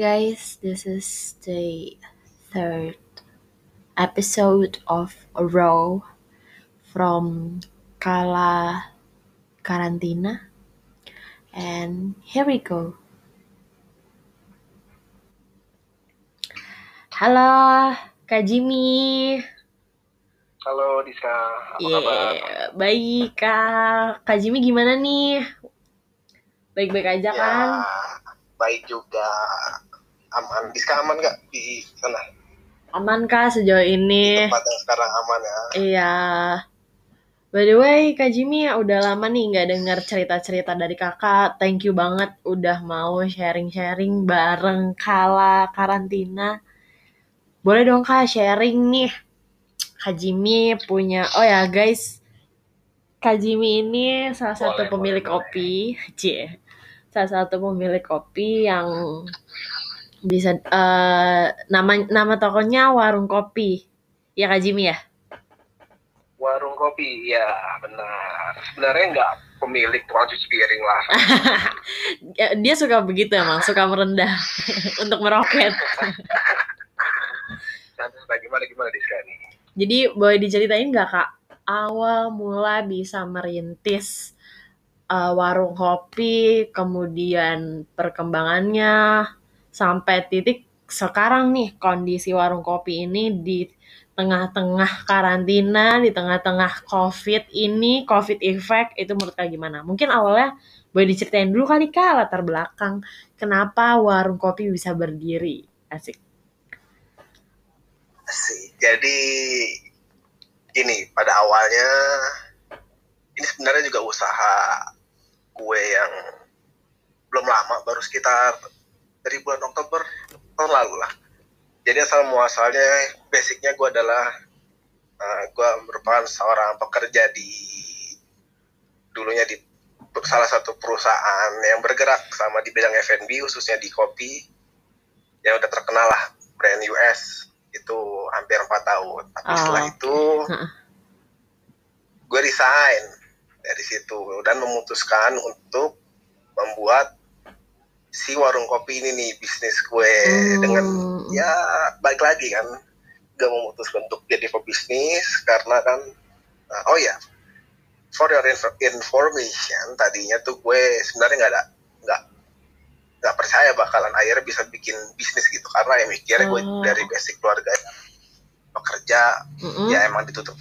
Guys, this is the third episode of Raw from Kala Karantina. And here we go. Halo, Kak Jimmy. Halo Diska, apa Iya, kabar? baik Kak. Kak Jimmy gimana nih? Baik-baik aja Ya, kan? baik juga. Aman. Diska aman nggak di sana? Aman Kak sejauh Di ini? tempat yang sekarang aman ya? Iya. By the way, Kak Jimmy udah lama nih nggak dengar cerita-cerita dari kakak. Thank you banget udah mau sharing-sharing bareng kala karantina. Boleh dong Kak sharing nih. Kak Jimmy punya, oh ya guys, Kak Jimmy ini salah satu Boleh, pemilik boleh, kopi, Cie. Salah satu pemilik kopi yang bisa eh, nama nama tokonya warung kopi. Ya Kak Jimmy ya? Warung kopi, ya benar. Sebenarnya nggak pemilik tukang cuci piring lah. Dia suka begitu emang, suka merendah untuk meroket. Nah, gimana gimana Diska nih? Jadi boleh diceritain nggak kak awal mula bisa merintis uh, warung kopi, kemudian perkembangannya sampai titik sekarang nih kondisi warung kopi ini di tengah-tengah karantina, di tengah-tengah COVID ini, COVID effect itu menurut kak gimana? Mungkin awalnya boleh diceritain dulu kali kak latar belakang kenapa warung kopi bisa berdiri, asik. Sih, jadi gini, pada awalnya ini sebenarnya juga usaha kue yang belum lama, baru sekitar dari bulan Oktober tahun lalu lah. Jadi asal muasalnya, basicnya gue adalah uh, gue merupakan seorang pekerja di dulunya di salah satu perusahaan yang bergerak sama di bidang F&B khususnya di kopi yang udah terkenal lah brand US itu hampir empat tahun. Tapi Oh. setelah itu gue resign dari situ dan memutuskan untuk membuat si warung kopi ini nih bisnis gue Hmm. dengan ya baik lagi kan gak memutuskan untuk jadi pebisnis karena kan uh, oh ya for your inf- information tadinya tuh gue sebenarnya nggak ada nggak nggak percaya bakalan akhirnya bisa bikin bisnis gitu karena ya mikirnya gue Oh. dari basic keluarga pekerja Mm-mm. ya emang ditutup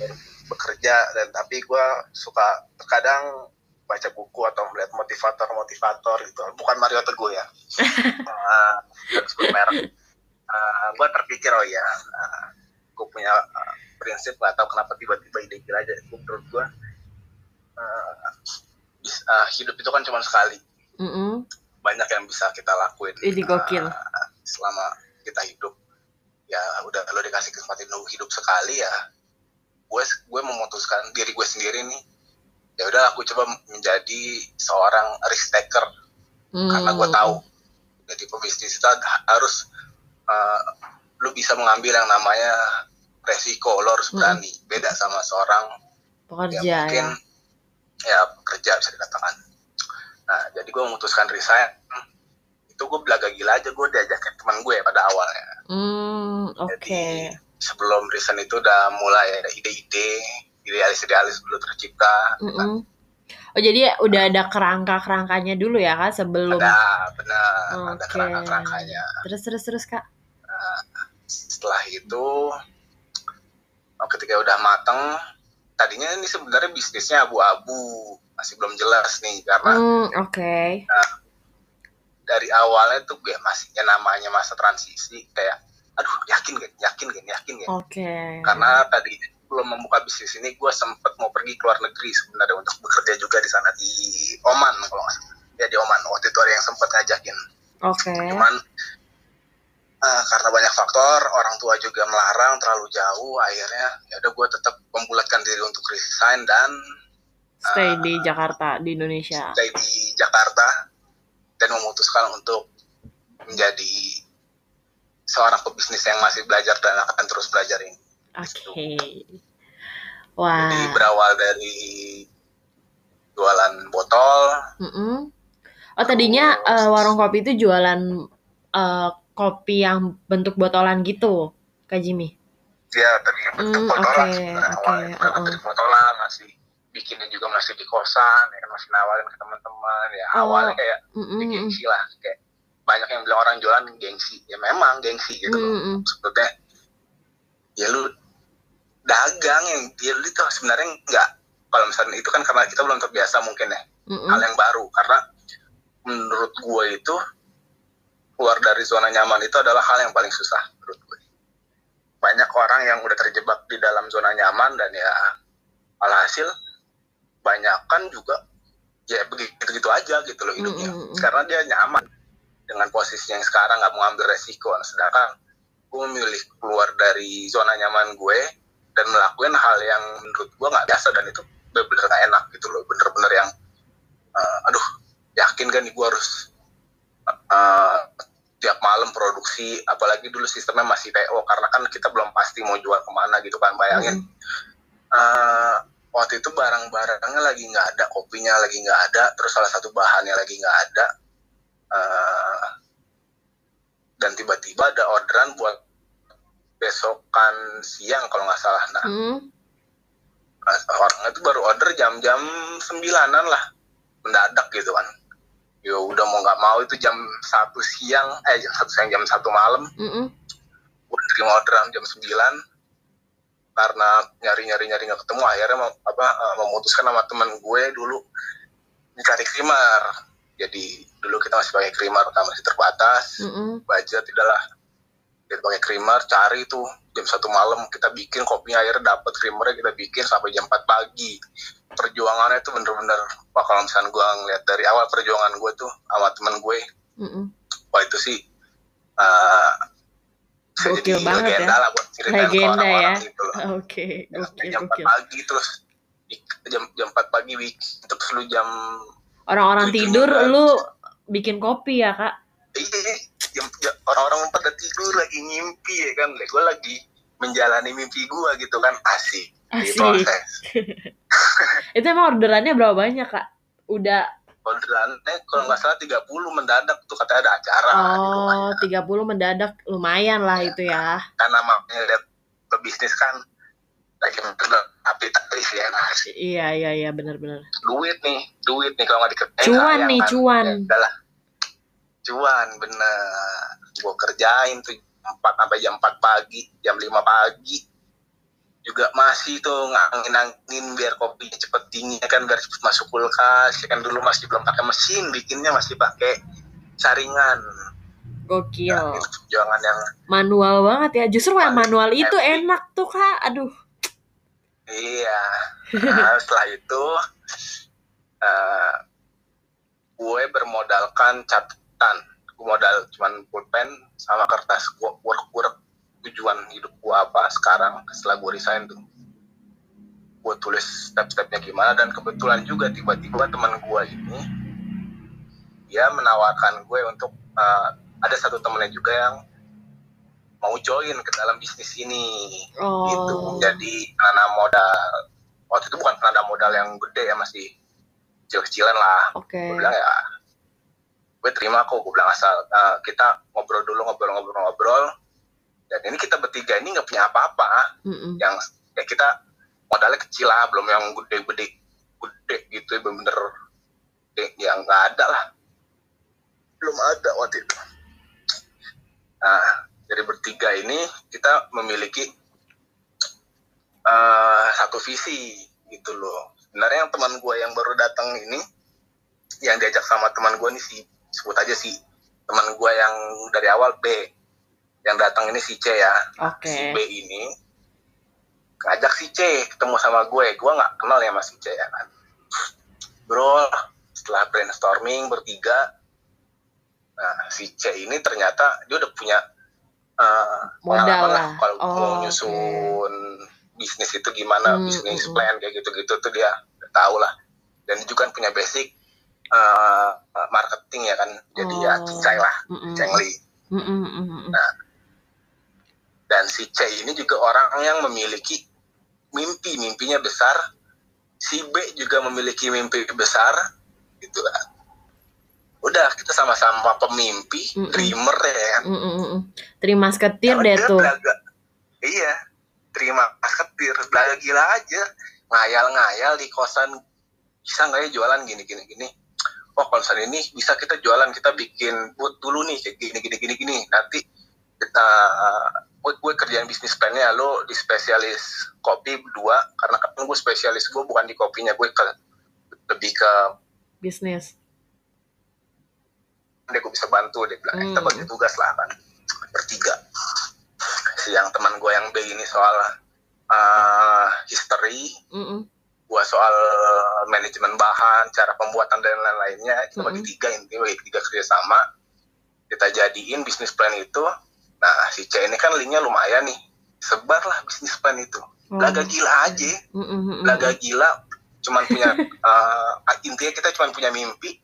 bekerja dan tapi gue suka terkadang baca buku atau melihat motivator-motivator gitu. Bukan Mario Teguh ya. Uh, merek. Gue terpikir oh ya gue punya uh, prinsip gak tahu kenapa tiba-tiba ide gila aja. Gua- menurut gue uh, bis- uh, hidup itu kan cuma sekali. Mm-mm. banyak yang bisa kita lakuin Ini gokil. uh, selama kita hidup. Ya udah lo dikasih kesempatan hidup sekali ya. Gue gue memutuskan diri gue sendiri nih ya udah aku coba menjadi seorang risk taker Hmm. karena gue tahu jadi pebisnis itu harus uh, lu bisa mengambil yang namanya resiko lo harus Mm. berani beda sama seorang pekerja ya mungkin ya. ya pekerja bisa dikatakan nah jadi gue memutuskan resign itu gue belaga gila aja gue diajakin teman gue pada awalnya Hmm, oke. jadi sebelum resign itu udah mulai ada ide-ide idealis-idealis dulu tercipta Mm-mm. Oh jadi udah ada kerangka-kerangkanya dulu ya kak sebelum. ada benar ada Oke. kerangka-kerangkanya Terus terus terus kak. setelah itu oh, ketika udah mateng tadinya ini sebenarnya bisnisnya abu-abu masih belum jelas nih karena Hmm, oke. dari awalnya tuh gue masih ya namanya masa transisi kayak aduh yakin gak yakin gak yakin gak Oke. karena tadi belum membuka bisnis ini gue sempet mau pergi ke luar negeri sebenarnya untuk bekerja juga di sana di Oman kalau nggak salah ya di Oman waktu itu ada yang sempet ngajakin Oke. cuman eh, karena banyak faktor orang tua juga melarang terlalu jauh akhirnya ya udah gue tetap membulatkan diri untuk resign dan Stay di Jakarta di Indonesia. stay di Jakarta dan memutuskan untuk menjadi seorang pebisnis yang masih belajar dan akan terus belajar ini. Oke. Wah. Jadi berawal dari jualan botol, Mm-mm. Oh tadinya eh, warung kopi itu jualan uh, kopi yang bentuk botolan gitu, Kak Jimmy? Ya, tadi bentuk Hmm, botolan oke, awalnya. Bukan uh-uh. bentuk botolan, masih bikinnya juga masih di kosan, ya kan masih nawarin ke teman-teman. Ya Oh, awalnya kayak ya Mm-mm. gengsi lah, kayak banyak yang bilang orang jualan gengsi. Ya memang gengsi gitu loh. Mm-mm. Sebetulnya ya lu dagang yang dia itu sebenarnya enggak kalau misalnya itu kan karena kita belum terbiasa mungkin ya. Mm-mm. hal yang baru. Karena menurut gue itu keluar dari zona nyaman itu adalah hal yang paling susah menurut gue. Banyak orang yang udah terjebak di dalam zona nyaman dan ya alhasil banyak kan juga ya begitu gitu aja gitu loh hidupnya. Mm, mm, mm. karena dia nyaman dengan posisi yang sekarang nggak mau ambil resiko. Sedangkan gue memilih keluar dari zona nyaman gue dan melakukan hal yang menurut gue nggak biasa dan itu bener-bener gak enak gitu loh. Bener-bener yang eh, aduh yakin kan nih gue harus eh, tiap malam produksi apalagi dulu sistemnya masih TO karena kan kita belum pasti mau jual ke mana gitu kan bayangin. Mm-mm. eh, waktu itu barang-barangnya lagi nggak ada kopinya lagi nggak ada terus salah satu bahannya lagi nggak ada. Eh, dan tiba-tiba ada orderan buat besokan siang kalau nggak salah. Nah Mm. orang itu baru order jam-jam sembilanan lah. Mendadak gitu kan. Ya udah mau nggak mau itu jam satu siang eh jam satu siang jam satu malam. Mm-mm. gue terima orderan jam 9 karena nyari-nyari nyari nggak ketemu akhirnya mem- apa eh, memutuskan sama teman gue dulu mencari krimer jadi dulu kita masih pakai krimer kan masih terbatas. Mm-mm. budget tidaklah kita pakai krimer cari tuh jam satu malam kita bikin kopinya akhirnya dapat krimernya kita bikin sampai jam 4 pagi perjuangannya itu bener-bener wah kalau misalnya gue ngeliat dari awal perjuangan gue tuh sama teman gue Mm-mm. wah itu sih bisa Gokil jadi banget legenda ya. lah buat ceritain ke Legenda orang-orang ya. gitu loh. Oke, Ya, gokil, jam 4 gokil. pagi terus jam jam 4 pagi week terus lu jam Orang-orang tidur, lu bikin kopi ya, Kak? iya jam, orang-orang pada tidur lagi ngimpi ya kan gue lagi menjalani mimpi gue gitu kan asik di Asik. proses Itu emang orderannya berapa banyak, Kak? Udah, orderannya kalau nggak salah 30 mendadak tuh katanya ada acara di rumahnya oh, 30 mendadak. Lumayan lah itu ya. karena namanya lihat pebisnis kan lagi tapi tapi ya nah, sih Iya, iya, iya, benar-benar. duit nih duit nih kalau nggak dikerjain Cuan nih, kan. cuan. ya, cuan bener gue kerjain tuh 4 sampai jam 4 pagi jam 5 pagi juga masih tuh ngangin-ngangin biar kopinya cepet dingin ya kan biar cepet masuk kulkas ya kan dulu masih belum pakai mesin bikinnya masih pakai saringan Gokil. nah, itu perjuangan yang Manual banget ya. Justru yang manual itu epic. enak tuh, Kak. Aduh. Iya. Nah, setelah itu eh gue bermodalkan catatan. Gue modal cuman pulpen sama kertas gue work work tujuan hidup gue apa sekarang setelah gue resign tuh. Gue tulis step-stepnya gimana dan kebetulan juga tiba-tiba teman gue ini dia menawarkan gue untuk eh, ada satu temennya juga yang mau join ke dalam bisnis ini gitu Oh. menjadi penanam modal waktu itu bukan penanam modal yang gede ya masih kecil-kecilan lah Oke. gue bilang ya gue terima kok gue bilang asal eh, kita ngobrol dulu ngobrol-ngobrol-ngobrol dan ini kita bertiga ini nggak punya apa-apa. Mm-mm. yang ya kita modalnya kecil lah belum yang gede-gede gede gitu ya gede, yang nggak ada lah. Belum ada waktu itu. Nah dari bertiga ini kita memiliki eh, satu visi gitu loh. Sebenarnya yang teman gue yang baru datang ini yang diajak sama teman gue nih si sebut aja si teman gue yang dari awal B yang datang ini si C ya Oke. si B ini ngajak si C ketemu sama gue gue nggak kenal ya sama si C ya kan bro setelah brainstorming bertiga nah si C ini ternyata dia udah punya eh, Modal lah. kalau Oh, mau nyusun bisnis itu gimana Hmm, bisnis hmm, hmm. plan kayak gitu-gitu tuh dia udah tahu lah dan juga kan punya basic eh, marketing ya kan jadi ya Oh. cincai lah Mm-mm. cengli Mm-mm, mm-mm. dan si C ini juga orang yang memiliki mimpi mimpinya besar si B juga memiliki mimpi besar gitu lah udah kita sama-sama pemimpi Mm-mm. dreamer ya kan Mm, mm, mm. Terima seketir Ya deh tuh. belaga. iya terima ketir belaga gila aja ngayal-ngayal di kosan bisa nggak ya jualan gini gini gini oh kalau misalnya ini bisa kita jualan kita bikin booth dulu nih kayak gini gini gini gini nanti kita gue, gue kerjaan bisnis plannya lo di spesialis kopi dua karena kan gue spesialis gue bukan di kopinya gue ke lebih ke Bisnis. dia gue bisa bantu dia bilang kita Hmm. bagi tugas lah kan bertiga si yang teman gue yang B ini soal uh, history Mm, mm. Gue soal manajemen bahan cara pembuatan dan lain-lainnya kita bagi Mm-mm. tiga intinya bagi tiga kerjasama kita jadiin bisnis plan itu nah si C ini kan linknya lumayan nih sebarlah bisnis plan itu Oh. laga gila aja Mm, mm, mm, mm. laga gila cuman punya uh, intinya kita cuman punya mimpi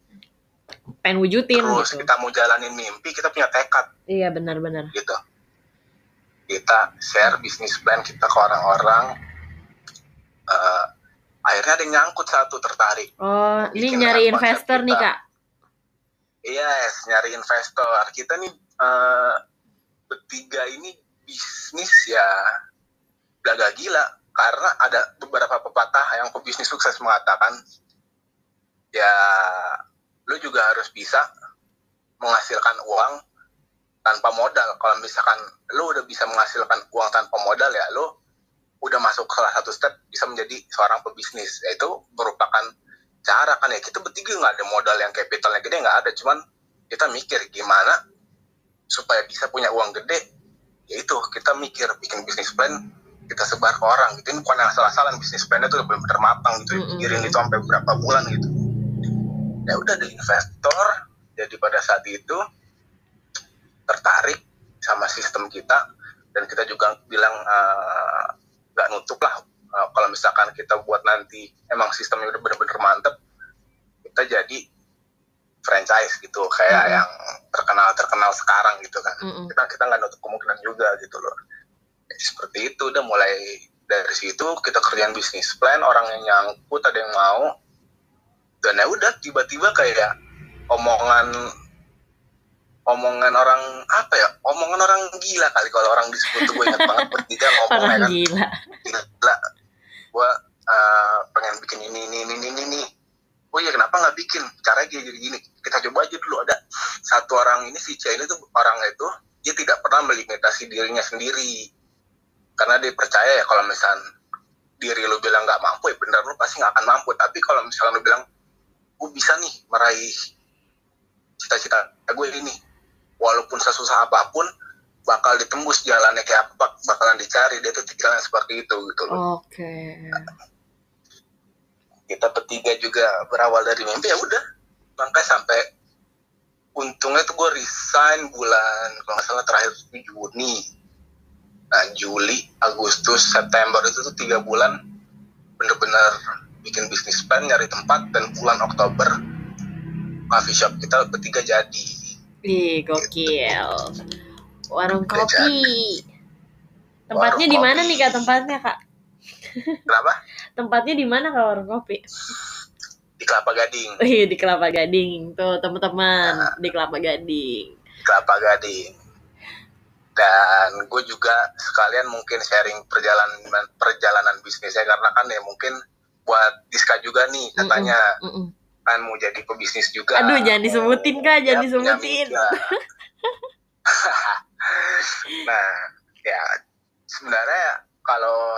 Pengen wujudin terus gitu. kita mau jalanin mimpi kita punya tekad Iya benar-benar. gitu kita share bisnis plan kita ke orang-orang Eh, akhirnya ada yang nyangkut satu tertarik. Oh, ini nyari investor nih kak. yes nyari investor. Kita nih eh, bertiga ini bisnis ya. Belaga gila karena ada beberapa pepatah yang pebisnis sukses mengatakan ya lu juga harus bisa menghasilkan uang tanpa modal. Kalau misalkan lu udah bisa menghasilkan uang tanpa modal ya lu udah masuk salah satu step bisa menjadi seorang pebisnis. Yaitu merupakan cara kan ya kita bertiga nggak ada modal yang capitalnya gede nggak ada. Cuman kita mikir gimana supaya bisa punya uang gede. Yaitu kita mikir bikin bisnis plan kita sebar ke orang gitu. Ini bukan yang salah-salah bisnis plannya tuh udah benar-benar matang gitu. Mm-mm. pikirin itu sampai berapa bulan gitu. Ya udah ada investor jadi pada saat itu tertarik sama sistem kita. Dan kita juga bilang eh, nggak nutup lah eh, kalau misalkan kita buat nanti emang sistemnya udah bener-bener mantep kita jadi franchise gitu kayak Mm-mm. yang terkenal terkenal sekarang gitu kan Mm-mm. kita kita nggak nutup kemungkinan juga gitu loh Jadi seperti itu udah mulai dari situ kita kerjaan bisnis plan orang yang nyangkut ada yang mau dan ya udah tiba-tiba kayak omongan omongan orang apa ya omongan orang gila kali kalau orang disebut tuh gue ingat banget. Bertiga ngomong ya Orang kan? gila. gila. Gue uh, pengen bikin ini ini ini ini ini. Oh iya kenapa nggak bikin? Caranya gini gini gini. Kita coba aja dulu. Ada satu orang ini si C ini tuh orang itu dia tidak pernah melimitasi dirinya sendiri. Karena dia percaya ya kalau misal diri lu bilang nggak mampu ya benar lu pasti nggak akan mampu. Tapi kalau misalnya lu bilang gue bisa nih meraih cita-cita gue ini walaupun sesusah apa pun bakal ditembus jalannya kayak apa bakalan dicari dia tuh jalan seperti itu gitu loh. Oke. kita bertiga juga berawal dari mimpi ya udah. Makanya sampai untungnya tuh gue resign bulan kalau nggak salah terakhir Juni. Nah Juli Agustus September itu tuh tiga bulan bener-bener bikin bisnis plan nyari tempat dan bulan Oktober coffee shop kita bertiga jadi Ih, gokil. Warung kopi. Tempatnya di mana nih kak tempatnya kak? kenapa Tempatnya di mana kak warung kopi? di Kelapa Gading Wih, di Kelapa Gading. Tuh teman-teman di Kelapa Gading. Kelapa Gading dan gue juga sekalian mungkin sharing perjalanan perjalanan bisnisnya karena kan ya mungkin buat Diska juga nih katanya Mm-mm. Kan mau jadi pebisnis juga. Aduh, jangan disebutin, Kak, jangan Ya, disebutin. nah ya sebenarnya kalau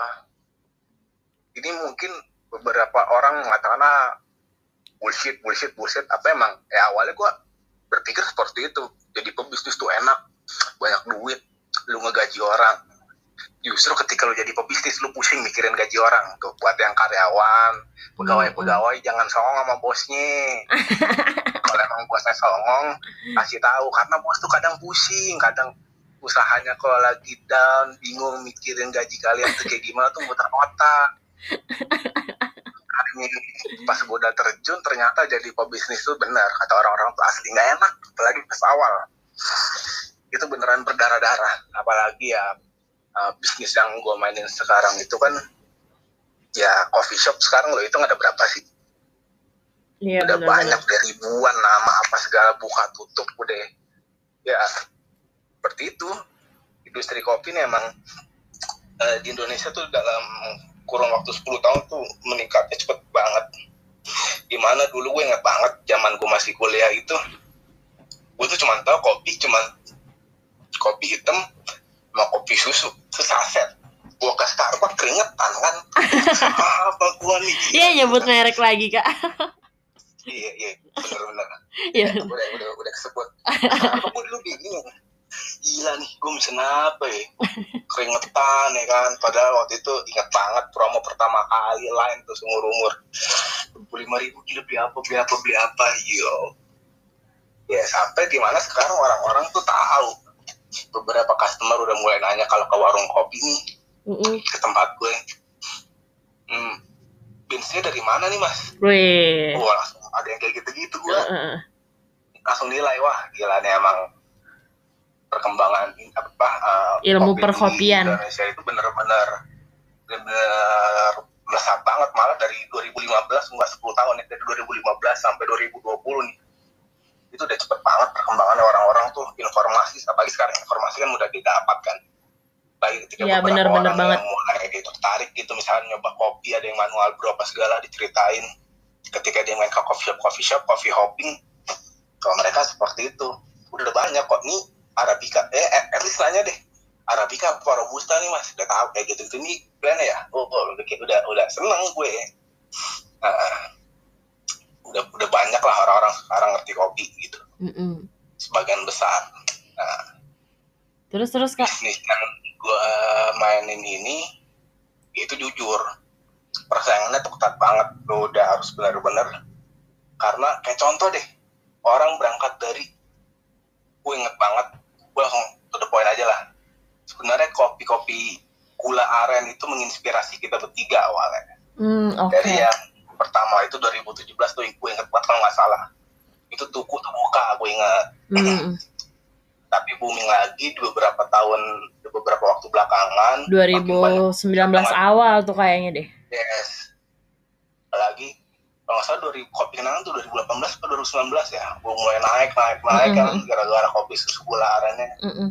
ini mungkin beberapa orang mengatakan ah, bullshit bullshit bullshit. Apa emang? Ya awalnya gua berpikir seperti itu. Jadi pebisnis tuh enak banyak duit lu ngegaji orang justru ketika lu jadi pebisnis lu pusing mikirin gaji orang tuh. Buat yang karyawan pegawai-pegawai jangan songong sama bosnya. Kalau emang bosnya songong kasih tahu. Karena bos tuh kadang pusing kadang usahanya kalau lagi down bingung mikirin gaji kalian tuh kayak gimana tuh muter otak. Pas gue udah terjun ternyata jadi pebisnis tuh benar. Kata orang-orang tuh asli nggak enak apalagi pas awal. Itu beneran berdarah-darah. Apalagi ya uh, bisnis yang gue mainin sekarang itu kan ya coffee shop sekarang lo itu ada berapa sih. Iya udah benar-benar. banyak udah ribuan nama apa segala buka tutup udah. Ya seperti itu. Industri kopi ini emang eh, di Indonesia tuh dalam kurun waktu 10 tahun tuh meningkatnya cepet banget. Gimana dulu gue inget banget zaman gue masih kuliah itu gue tuh cuma tahu kopi cuman kopi hitam sama kopi susu sesaset gue ke Starbucks keringetan kan? Apa gue nih? Iya nyebut merek lagi kak. iya iya. Bener-bener. Iya. udah udah udah kesebut. Aku dulu bingung. Gila nih gue mesen apa ya? Keringetan ya kan? Padahal waktu itu ingat banget promo pertama kali lain tuh seumur umur. Dua lima ribu gila beli apa beli apa beli apa yo. Ya sampai di mana sekarang orang-orang tuh tahu beberapa customer udah mulai nanya kalau ke warung kopi nih Mm-mm. ke tempat gue hmm, beansnya dari mana nih mas Wih. wah langsung ada yang kayak gitu-gitu gue Heeh. langsung nilai wah gila nih emang perkembangan apa uh, Ilmu kopi perkopian. Indonesia itu bener-bener bener melesat banget malah dari 2015 enggak 10 tahun ya dari 2015 sampai 2020 nih itu udah cepet banget perkembangannya orang-orang tuh informasi apalagi sekarang informasi kan mudah didapatkan. Baik ketika Iya, beberapa bener-bener orang banget. yang mulai gitu tertarik gitu misalnya nyoba kopi ada yang manual brew apa segala diceritain. Ketika dia main ke coffee shop coffee shop coffee hopping kalau mereka seperti itu. Udah banyak kok. Nih Arabica eh at at least nanya deh. Arabica apa Robusta nih mas? Udah tahu kayak gitu gitu nih brandnya ya? Oh, oh udah udah udah seneng gue. Nah, udah udah banyak lah orang-orang sekarang ngerti kopi gitu Mm-mm. sebagian besar nah Terus terus kak. bisnis yang gue mainin ini itu jujur persaingannya tuh ketat banget lo udah harus benar-benar karena kayak contoh deh orang berangkat dari gue inget banget gue langsung to the point aja lah sebenarnya kopi-kopi gula aren itu menginspirasi kita bertiga awalnya Hmm oke. dari yang pertama itu 2017 tuh gue inget banget kalau nggak salah itu tuku tuh buka gue inget Mm-mm. tapi booming lagi di beberapa tahun di beberapa waktu belakangan makin banyak 2019 awal tuh kayaknya deh. yes apalagi kalau nggak salah dari kopi kenangan tuh 2018 atau 2019 ya gue mulai naik naik naik kan Mhm. gara-gara kopi susu gula arennya Mm-mm.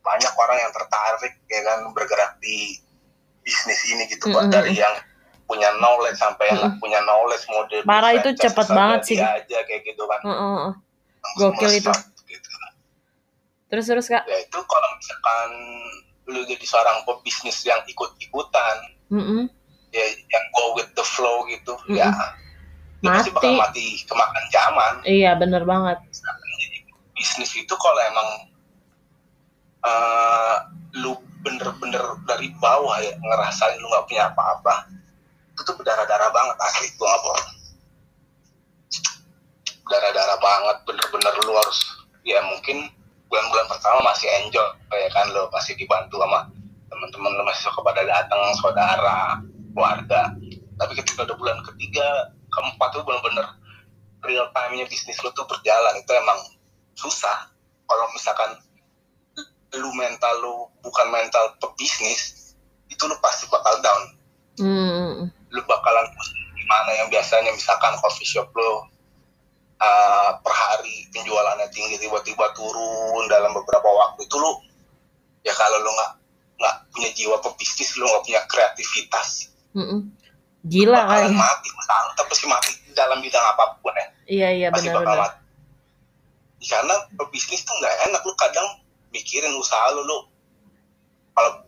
banyak orang yang tertarik ya kan bergerak di bisnis ini gitu Mhm. Pak. dari yang punya knowledge sampai yang nggak punya knowledge mode Parah, itu cepet banget sih. aja kayak gitu kan heeh. Langsung Gokil itu. gitu. Terus terus kak. ya itu kalau misalkan lu jadi seorang pebisnis yang ikut-ikutan Mm-mm. ya yang go with the flow gitu Mm-mm. ya lu pasti bakal Mati. mati kemakan zaman Iya bener banget. bisnis itu kalau emang eh, lu bener-bener dari bawah ya ngerasain lu nggak punya apa-apa itu tuh berdarah-darah banget asli. Gua nggak bohong. Berdarah-darah banget bener-bener lu harus ya mungkin bulan-bulan pertama masih enjoy ya kan lu masih dibantu sama teman-teman lu masih suka pada datang saudara keluarga. Tapi ketika udah bulan ketiga keempat tuh bener-bener real time-nya bisnis lu tuh berjalan. Itu emang susah. Kalau misalkan lu mental lu bukan mental pebisnis itu lu pasti bakal down. Hmm. Lu bakalan gimana yang biasanya misalkan coffee shop lu uh, per hari penjualannya tinggi tiba-tiba turun dalam beberapa waktu itu lu ya kalau lu nggak nggak punya jiwa pebisnis lu nggak punya kreativitas Mm-mm. Gila bakalan kali. mati tapi sih mati dalam bidang apa pun ya Iya iya pasti bakal benar-benar. mati karena pebisnis tuh nggak enak lu kadang mikirin usaha lu lu kalau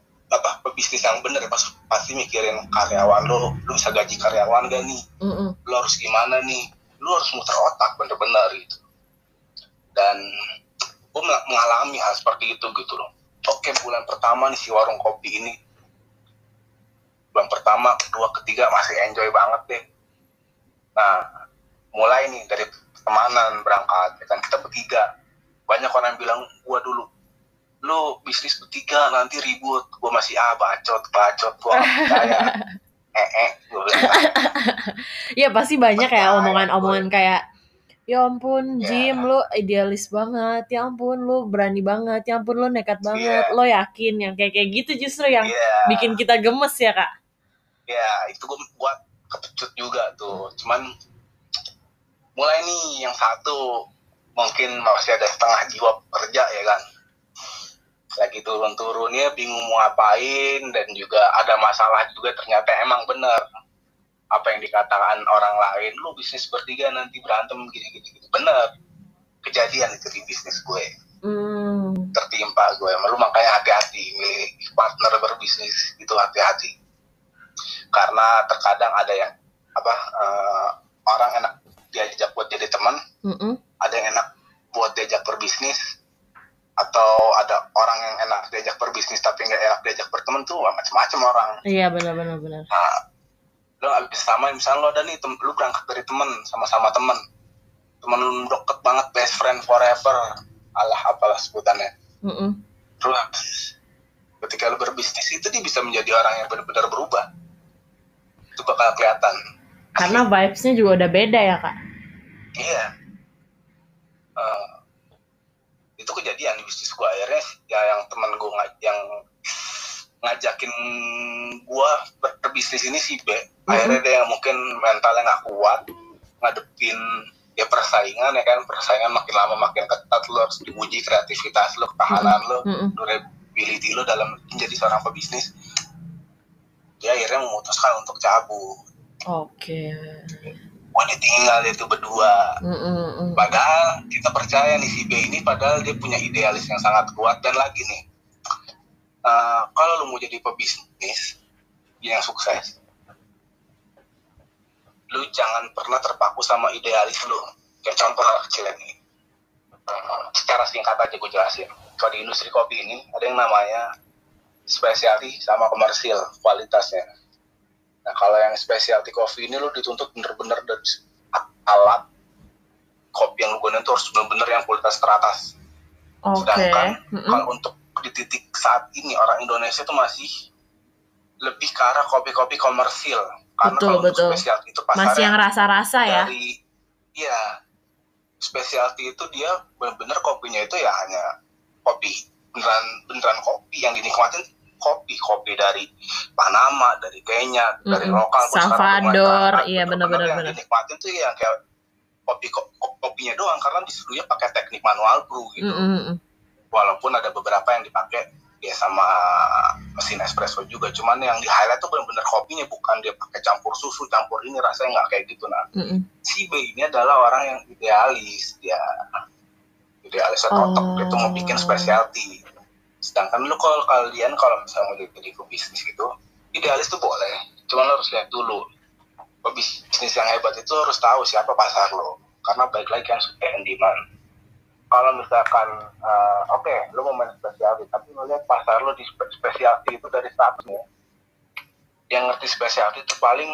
pebisnis yang bener pas pasti mikirin karyawan lu lu bisa gaji karyawan gak nih? Mm-mm. lu harus gimana nih? Lu harus muter otak bener-bener gitu. Dan gue mengalami hal seperti itu gitu loh. Oke bulan pertama nih si warung kopi ini. Bulan pertama kedua ketiga masih enjoy banget deh. Nah mulai nih dari pertemanan berangkat ya kan? Kita bertiga. Banyak orang yang bilang gua dulu lu bisnis bertiga nanti ribut gua masih ah bacot bacot gua nggak percaya eh eh gua bilang Iya pasti banyak ya omongan-omongan kayak Ya ampun, Ya. Jim, lu idealis banget. Ya ampun, lu berani banget. Ya ampun, lu nekat banget. Iya. Lo yakin yang kayak kayak gitu justru yang Iya. bikin kita gemes ya, Kak? ya itu gue buat kepecut juga tuh cuman mulai nih yang satu mungkin masih ada setengah jiwa kerja ya kan lagi turun-turunnya bingung mau ngapain dan juga ada masalah juga ternyata emang bener. Apa yang dikatakan orang lain lu bisnis bertiga nanti berantem gini-gini bener. Kejadian itu di bisnis gue. Hmm. tertimpa gue. Lu makanya hati-hati milih partner berbisnis itu hati-hati. Karena terkadang ada yang apa eh, orang enak diajak buat jadi teman Mm-mm. ada yang enak buat diajak berbisnis atau ada orang yang enak diajak berbisnis tapi nggak enak diajak berteman tuh macam-macam orang. Iya benar-benar benar. nah lo bisa sama misalnya lo ada nih tem- lu berangkat dari temen sama-sama temen temen lu deket banget best friend forever. Alah apalah sebutannya. Mm-mm. terus ketika lu berbisnis itu dia bisa menjadi orang yang benar-benar berubah. Itu bakal kelihatan. Karena vibes-nya juga udah beda ya kak. iya. Eh, itu kejadian di bisnis gua. Akhirnya ya yang teman gua nga- yang ngajakin gua ber- berbisnis ini si B akhirnya dia mungkin mentalnya nggak kuat ngadepin ya persaingan ya kan? Persaingan makin lama makin ketat lo harus diuji kreativitas lo ketahanan lo Mm-mm. durability lo dalam menjadi seorang pebisnis. Dia akhirnya memutuskan untuk cabut. Oke. Mau ditinggal itu berdua. Mm-mm, mm-mm. padahal kita percaya nih si B ini padahal dia punya idealis yang sangat kuat. Dan lagi nih eh, kalau lu mau jadi pebisnis yang sukses lu jangan pernah terpaku sama idealis lu. Kayak contoh kecil ini. Eh, secara singkat aja gue jelasin. Kalau di industri kopi ini ada yang namanya specialty sama komersil kualitasnya nah kalau yang specialty coffee ini lu dituntut bener-bener dari alat kopi yang lu gunain tuh harus bener-bener yang kualitas teratas Oke. sedangkan Mm-mm. kalau untuk di titik saat ini orang Indonesia tuh masih lebih ke arah kopi-kopi komersil karena Betul, kalau untuk betul. specialty itu pasarnya Masih yang rasa-rasa ya. dari iya specialty itu dia bener-bener kopinya itu ya hanya kopi beneran beneran kopi yang dinikmatin kopi kopi dari Panama dari Kenya dari Mm-mm. lokal Salvador, iya, Bener-bener bener-bener, yang dinikmatin tuh ya kayak kopi ko- ko- kopinya doang karena disuruhnya pakai teknik manual brew gitu mm-mm. walaupun ada beberapa yang dipakai ya sama mesin espresso juga cuman yang di highlight tuh bener-bener kopinya bukan dia pakai campur susu campur ini rasanya nggak kayak gitu nah Mm-mm. si B ini adalah orang yang idealis dia totok Oh. gitu mau bikin specialty sedangkan lu kalau kalian kalau misalnya mau jadi pebisnis gitu idealis tuh boleh. Cuman lu harus lihat dulu. Pebisnis yang hebat itu harus tahu siapa pasar lo. Karena baik lagi kan supply and demand. Kalau misalkan eh, oke lu mau main specialty tapi lu lihat pasar lo di spe- specialty itu dari statusnya yang ngerti specialty itu paling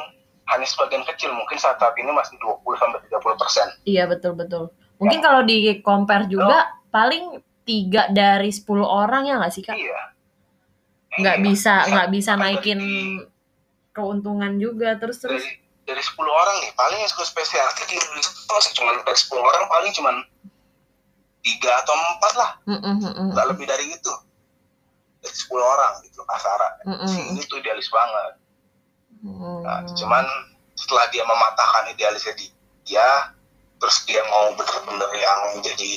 hanya sebagian kecil. Mungkin saat saat ini masih 20 sampai 30 persen. Iya betul betul. Mungkin kalau di compare juga paling tiga dari 10 orang ya nggak sih kak? iya. Nggak Iya. bisa nggak bisa naikin dari, keuntungan juga. Terus terus. dari dari 10 orang nih paling yang suka specialty di Indonesia masih cuma dari 10 orang paling cuma tiga atau empat lah. Mm-mm, mm-mm, nggak lebih dari itu. Dari 10 orang gitu si ini tuh idealis banget. Mm. Nah, cuman setelah dia mematahkan idealisnya di- dia, terus dia mau bener-bener yang jadi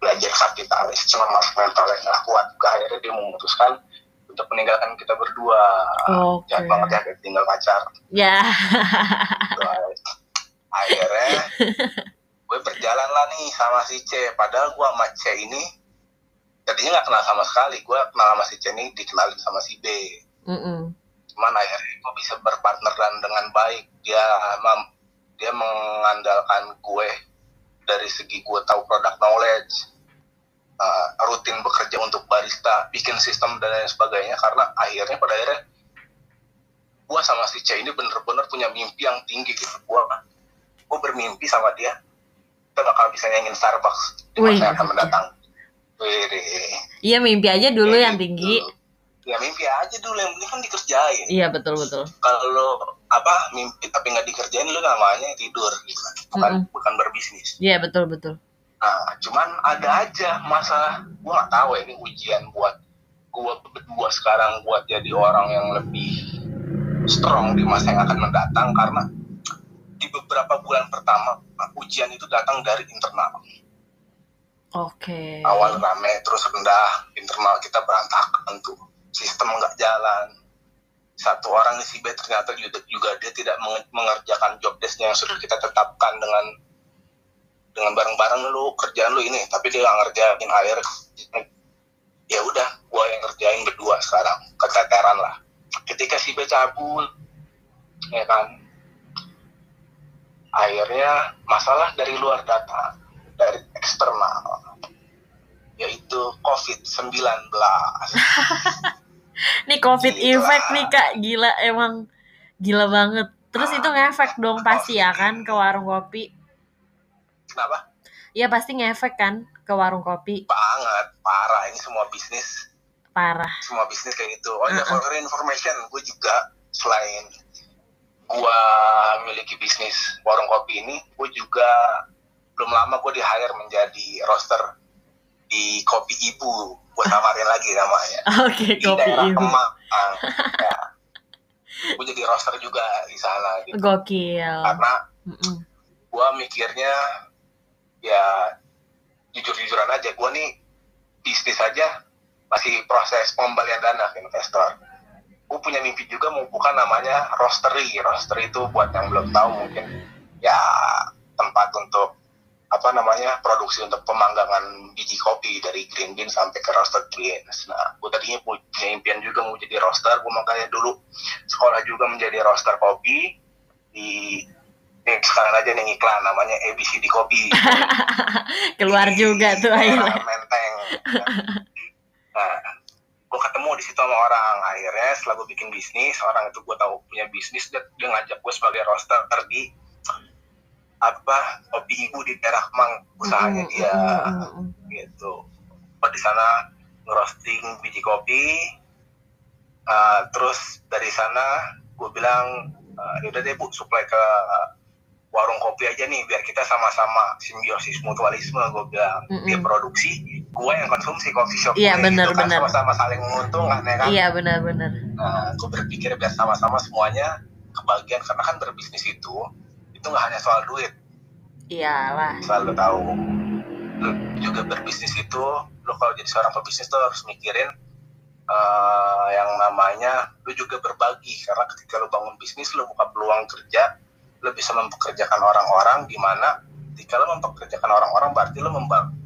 belajar kapitalis, cuma mas mentalnya nggak kuat, ke akhirnya dia memutuskan untuk meninggalkan kita berdua. Oke. Jahat banget ya, tinggal pacar. Ya. Terus, akhirnya gue berjalan lah nih sama si C, padahal gue sama C ini tadinya nggak kenal sama sekali, gue kenal sama si C ini dikenalin sama si B Mm-mm. cuman akhirnya gue bisa berpartner dan dengan baik dia dia mengandalkan gue dari segi gue tahu product knowledge uh, rutin bekerja untuk barista bikin sistem dan lain sebagainya karena akhirnya pada akhirnya gue sama si C ini bener-bener punya mimpi yang tinggi gitu gue gue bermimpi sama dia kita bakal bisa nyanyiin Starbucks di Wih. masa yang akan mendatang Wih, Iya mimpi aja dulu Kayak yang gitu. tinggi. ya mimpi aja dulu yang penting kan dikerjain Iya betul betul. kalau apa mimpi tapi nggak dikerjain lo namanya tidur gitu kan. bukan Mm-mm. bukan berbisnis Iya betul betul. nah cuman ada aja masalah gua nggak tahu ya ini ujian buat gua berdua sekarang buat jadi orang yang lebih strong di masa yang akan mendatang karena di beberapa bulan pertama ujian itu datang dari internal Oke. awal rame terus rendah internal kita berantakan tuh sistem nggak jalan satu orang di si B ternyata juga, juga dia tidak menge- mengerjakan job desknya yang sudah kita tetapkan dengan dengan bareng-bareng lu kerjaan lu ini tapi dia nggak ngerjain akhir ya udah gua yang ngerjain berdua sekarang keteteran lah. Ketika si B cabut ya kan akhirnya masalah dari luar datang dari eksternal yaitu COVID-19 Nih COVID Gila. effect nih kak, gila emang gila banget. Terus itu ngefek dong pasti ya kan ke warung kopi. kenapa? Iya pasti ngefek kan ke warung kopi. banget parah ini semua bisnis Parah. semua bisnis kayak gitu oh ya Uh-uh. for your information gue juga selain gue memiliki bisnis warung kopi ini gue juga belum lama gue di hire menjadi roaster di kopi ibu gue samarin lagi namanya Oke, di kopi daerah ibu. Kemang ya. gue jadi roaster juga di sana gitu Gokil. karena gue mikirnya ya jujur-jujuran aja gue nih bisnis aja masih proses pengembalian dana ke investor gue punya mimpi juga mau buka namanya roastery roastery itu buat yang belum tahu mungkin ya tempat untuk apa namanya produksi untuk pemanggangan biji kopi dari green bean sampai ke roasted beans. Nah, gue tadinya punya impian juga mau jadi roaster. Gue makanya dulu sekolah juga menjadi roaster kopi di nih sekarang aja nih iklan namanya ABCD Kopi. Keluar Di juga tuh akhirnya. Menteng. Nah, gue ketemu di situ sama orang. Akhirnya setelah gue bikin bisnis, orang itu gue tahu punya bisnis, dia, dia ngajak gue sebagai roaster di apa kopi ibu di daerah Kemang usahanya dia gitu. Di sana ngerosting biji kopi. Uh, terus dari sana gue bilang uh, yaudah deh bu supply ke warung kopi aja nih biar kita sama-sama simbiosis mutualisme gue bilang Mm-mm. dia produksi gue yang konsumsi coffee shop Iya, gue, benar, gitu kan, benar. sama-sama saling menguntungkan ya kan Iya benar-benar. nah, gue berpikir biar sama-sama semuanya kebagian karena kan berbisnis itu itu nggak hanya soal duit. Iyalah. selalu tahu. Lu juga berbisnis itu lu kalau jadi seorang pebisnis tuh harus mikirin eh, yang namanya lu juga berbagi. Karena ketika lu bangun bisnis lu buka peluang kerja lu bisa mempekerjakan orang-orang di mana ketika lu mempekerjakan orang-orang berarti lu membangun.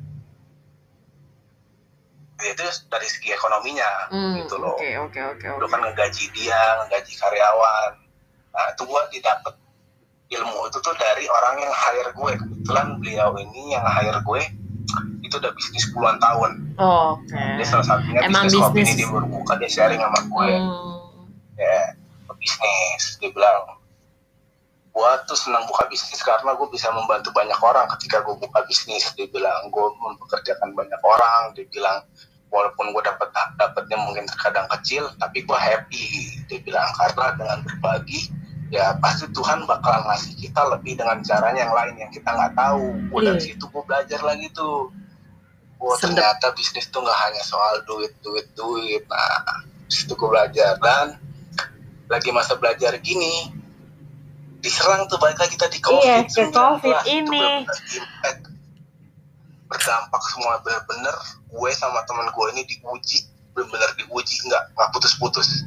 Itu dari segi ekonominya. Hmm, gitu loh. Oke oke oke lu oke. kan ngegaji dia ngegaji karyawan. Nah itu gua didapat ilmu itu tuh dari orang yang hire gue. Kebetulan beliau ini yang hire gue itu udah bisnis puluhan tahun. Oh, Oke. dia salah satunya Emang bisnis kopi ini bisnis. dia baru buka dia sharing sama gue. Hmm. ya bisnis. Dia bilang gue tuh senang buka bisnis karena gue bisa membantu banyak orang ketika gue buka bisnis. Dia bilang gue mempekerjakan banyak orang. Dia bilang walaupun gue dapat dapatnya mungkin terkadang kecil tapi gue happy. Dia bilang karena dengan berbagi ya pasti Tuhan bakalan ngasih kita lebih dengan caranya yang lain yang kita nggak tahu. Gue dari Iya. situ gue belajar lagi tuh. Oh Sedep. ternyata bisnis tuh nggak hanya soal duit duit duit. Nah di situ gue belajar. Dan lagi masa belajar gini diserang tuh balik lagi tadi Iya, COVID ke COVID ini. impact. Berdampak semua bener-bener gue sama temen gue ini diuji. Bener-bener diuji. Nggak nggak putus-putus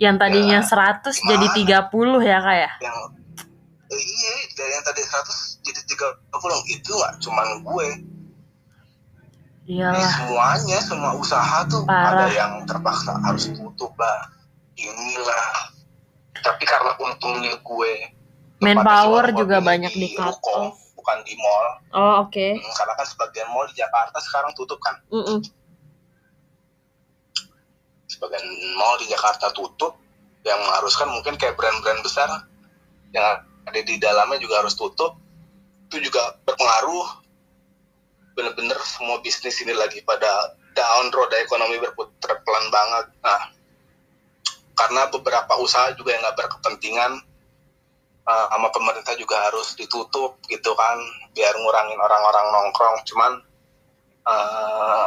Yang tadinya Ya, 100 jadi gimana? 30 ya kak ya? yang eh, iya dari yang tadi 100 jadi 30 itu nggak cuman gue Ini Iyalah. semuanya semua usaha tuh Parah. ada yang terpaksa harus tutup lah inilah tapi karena untungnya gue Manpower juga banyak ini di cut off. bukan di mall Oh oke. Hmm, karena kan sebagian mall di Jakarta sekarang tutup kan Mm-mm. Sebagian mall di Jakarta tutup yang mengharuskan mungkin kayak brand-brand besar yang ada di dalamnya juga harus tutup. Itu juga berpengaruh. Bener-bener semua bisnis ini lagi pada down roda ekonomi berputar pelan banget. Nah karena beberapa usaha juga yang nggak berkepentingan eh, sama pemerintah juga harus ditutup gitu kan biar ngurangin orang-orang nongkrong. Cuman eh,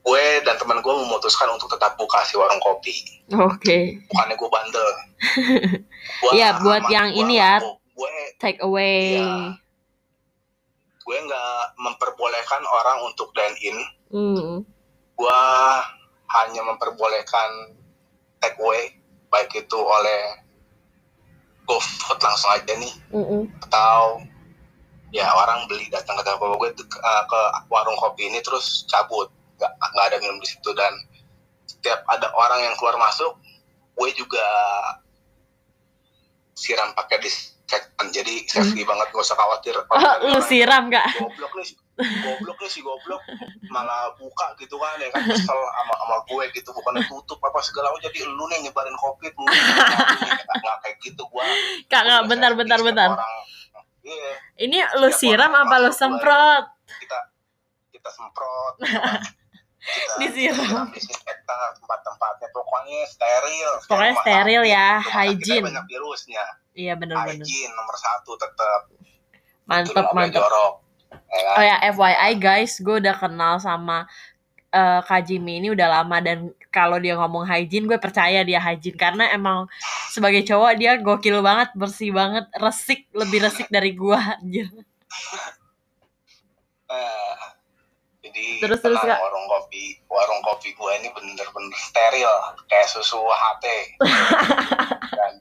gue dan teman gue memutuskan untuk tetap buka si warung kopi Oke. bukannya gue bandel Iya, buat yang gua ini ya, gue take away. Iya. gue nggak memperbolehkan orang untuk dine in Hmm. gue hanya memperbolehkan take away baik itu oleh GoFood langsung aja nih Mm-mm. atau ya orang beli datang ke toko gue ke warung kopi ini terus cabut nggak nggak ada minum di situ. Dan setiap ada orang yang keluar masuk gue juga siram pakai disinfektan. Jadi safety banget gak usah khawatir. Oh, lu orang siram gak? goblok nih goblok nih si goblok. Malah buka gitu kan ya kan kesel sama sama gue gitu. Bukan tutup apa segala oh jadi lu nih nyebarin covid lu nggak nggak kayak gitu gue Kak, kak, Gua bentar, orang. Iya, Ini lu siram apa lu semprot? kita kita semprot. Disiram. tempat-tempatnya pokoknya steril. Pokoknya steril ya, hygiene. banyak virusnya. Iya bener-bener. Hygiene nomor satu tetap. Mantep, Itu boleh mantep. jorok. Ya kan? Oh ya, FYI guys, gue udah kenal sama eh, Kak Jimmy ini udah lama dan kalau dia ngomong hygiene, gue percaya dia hygiene karena emang sebagai cowok dia gokil banget, bersih banget, resik, lebih resik dari gue. anjir. Jadi Terus, terus, Kak. warung kopi warung kopi gue ini bener-bener steril kayak susu HT. Dan,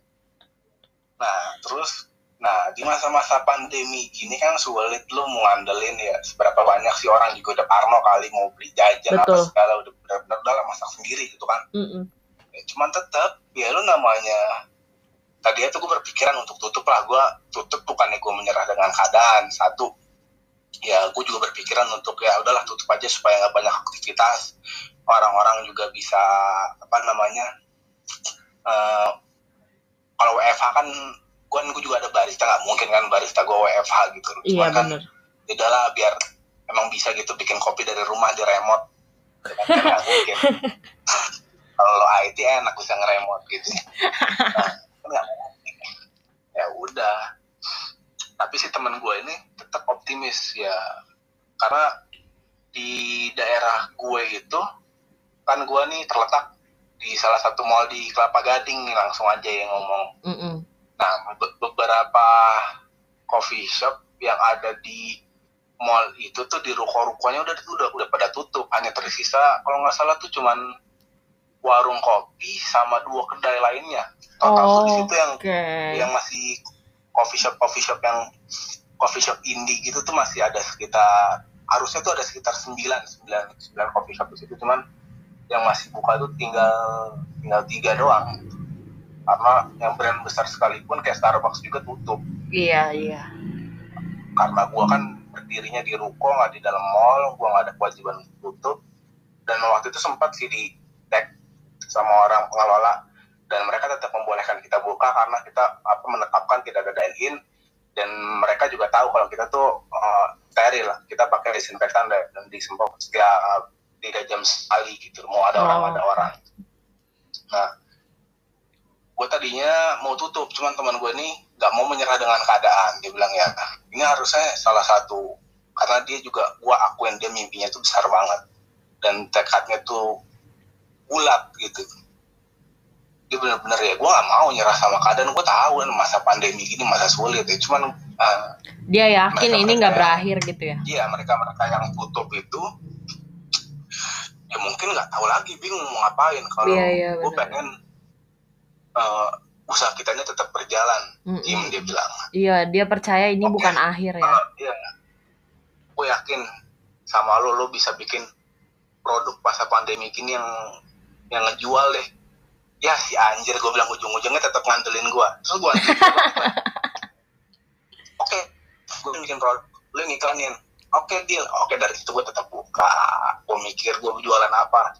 nah terus nah di masa-masa pandemi gini kan sulit lu mau ngandelin ya seberapa banyak sih orang juga udah parno kali mau beli jajan apa Betul. segala udah bener-bener udah lah masak sendiri gitu kan Mm-mm. ya, cuman tetap ya lu namanya tadi itu gue berpikiran untuk tutup lah gue tutup bukannya gue menyerah dengan keadaan satu ya gue juga berpikiran untuk ya udahlah tutup aja supaya nggak banyak aktivitas. Orang-orang juga bisa apa namanya eh, kalau WFH kan gue gue juga ada barista nggak mungkin kan barista gue WFH gitu. Iya kan ya udahlah biar emang bisa gitu bikin kopi dari rumah di remote. Ya kan, kan mungkin. Kalau IT enak bisa ngeremot gitu. Nah, kan ya udah tapi si teman gue ini tetap optimis ya karena di daerah gue itu kan gue nih terletak di salah satu mall di Kelapa Gading nih langsung aja yang ngomong Mm-mm. Nah, be- beberapa coffee shop yang ada di mall itu tuh di ruko-rukonya udah udah udah pada tutup, hanya tersisa kalau nggak salah tuh cuman warung kopi sama dua kedai lainnya. Total tuh di Oh, situ yang Oke. yang masih coffee shop coffee shop yang coffee shop indie gitu tuh masih ada sekitar harusnya tuh ada sekitar 9 9 9 coffee shop di situ. Cuman yang masih buka tuh tinggal tinggal tiga doang. Karena yang brand besar sekalipun kayak Starbucks juga tutup. Iya, iya. karena gua kan berdirinya di ruko nggak di dalam mall gua nggak ada kewajiban tutup. Dan waktu itu sempat sih di tag sama orang pengelola dan mereka tetap membolehkan kita buka karena kita apa menetapkan tidak ada dine in dan mereka juga tahu kalau kita tuh uh, steril lah. Kita pakai disinfektan dan, dan disemprot setiap uh, tiga jam sekali gitu. Mau ada orang Oh. ada orang. Nah gue tadinya mau tutup cuman teman gue nih nggak mau menyerah dengan keadaan dia bilang ya ini harusnya salah satu. Karena dia juga gue akuin dia mimpinya tuh besar banget. Dan tekadnya tuh bulat gitu dia bener-bener ya. Gue gak mau nyerah sama keadaan. Gue tahu kan masa pandemi gini masa sulit ya. Cuman eh, Dia yakin Mereka- ini nggak berakhir gitu ya. iya mereka mereka yang tutup itu ya mungkin nggak tahu lagi bingung mau ngapain. Kalau Iya, iya, gue pengen eh, usaha kitanya tetap berjalan. Mm-mm. Im dia bilang. Iya, dia percaya ini Oke. bukan akhir ya. Eh, iya. Gue yakin sama lo lo bisa bikin produk masa pandemi gini yang yang ngejual deh ya si anjir gue bilang ujung-ujungnya tetap ngandelin gue terus gue oke gue bikin produk lo yang iklanin. Oke deal. Oke dari situ gue tetap buka. Gue mikir gue jualan apa.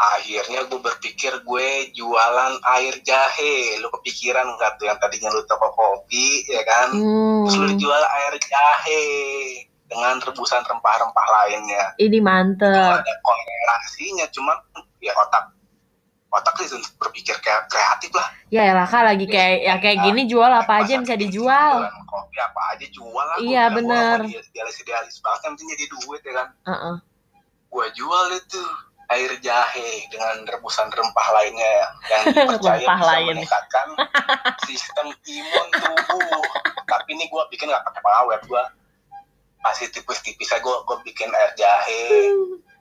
Akhirnya gue berpikir gue jualan air jahe. Lo kepikiran nggak tuh yang tadinya lo toko kopi ya kan? Hmm. terus lu jual air jahe dengan rebusan rempah-rempah lainnya. Ini mantep. ada korelasinya cuman ya otak otak sih untuk berpikir kayak kreatif lah Ya elah kak lagi kayak ya kayak gini jual apa aja yang bisa dijual. Kopi apa aja jual lah Iya, bener. idealis idealis banget yang penting jadi duit ya kan Heeh. gue jual itu air jahe dengan rebusan rempah lainnya yang dipercaya Rempah bisa lain. meningkatkan sistem imun tubuh. Tapi ini gue bikin nggak pakai pengawet, gue kasih tipis-tipis aja gue gue bikin air jahe,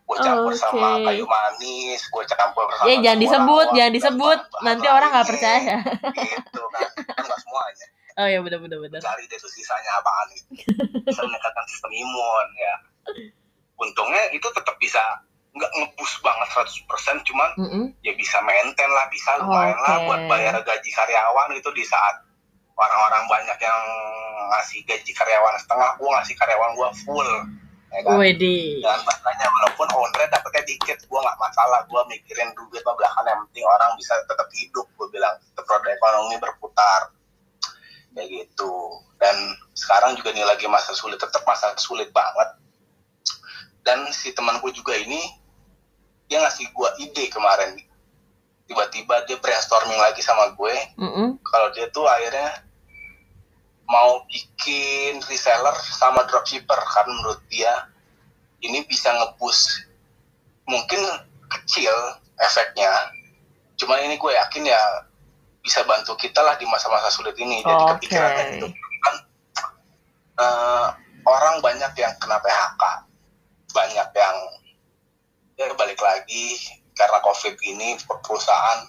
gue campur sama Oke. kayu manis, gue campur sama Ya jangan disebut, jangan disebut. Nanti orang nggak percaya. Gitu kan, kan nggak semuanya. Oh ya benar benar benar. Cari deh sisanya apaan gitu. Bisa meningkatkan sistem imun ya. Untungnya itu tetap bisa nggak ngebus banget 100% cuman Mm-mm. ya bisa maintain lah bisa lumayan lah Oke. buat bayar gaji karyawan itu di saat orang-orang banyak yang ngasih gaji karyawan setengah gua ngasih karyawan gua full ya kan? Wede. dan makanya walaupun owner dapetnya dikit gua nggak masalah gua mikirin duit mah belakangan yang penting orang bisa tetap hidup gua bilang. Tetap roda ekonomi berputar. Kayak gitu. Dan sekarang juga nih lagi masa sulit tetap masa sulit banget. Dan si temanku juga ini dia ngasih gua ide kemarin. Tiba-tiba dia brainstorming lagi sama gue. Mm-mm. kalau dia tuh akhirnya mau bikin reseller sama dropshipper karena menurut dia ini bisa ngebus mungkin kecil efeknya. Cuman ini gue yakin ya bisa bantu kita lah di masa-masa sulit ini. Jadi Oke. kepikiran itu kan eh, orang banyak yang kena PHK banyak yang ya balik lagi karena covid ini perusahaan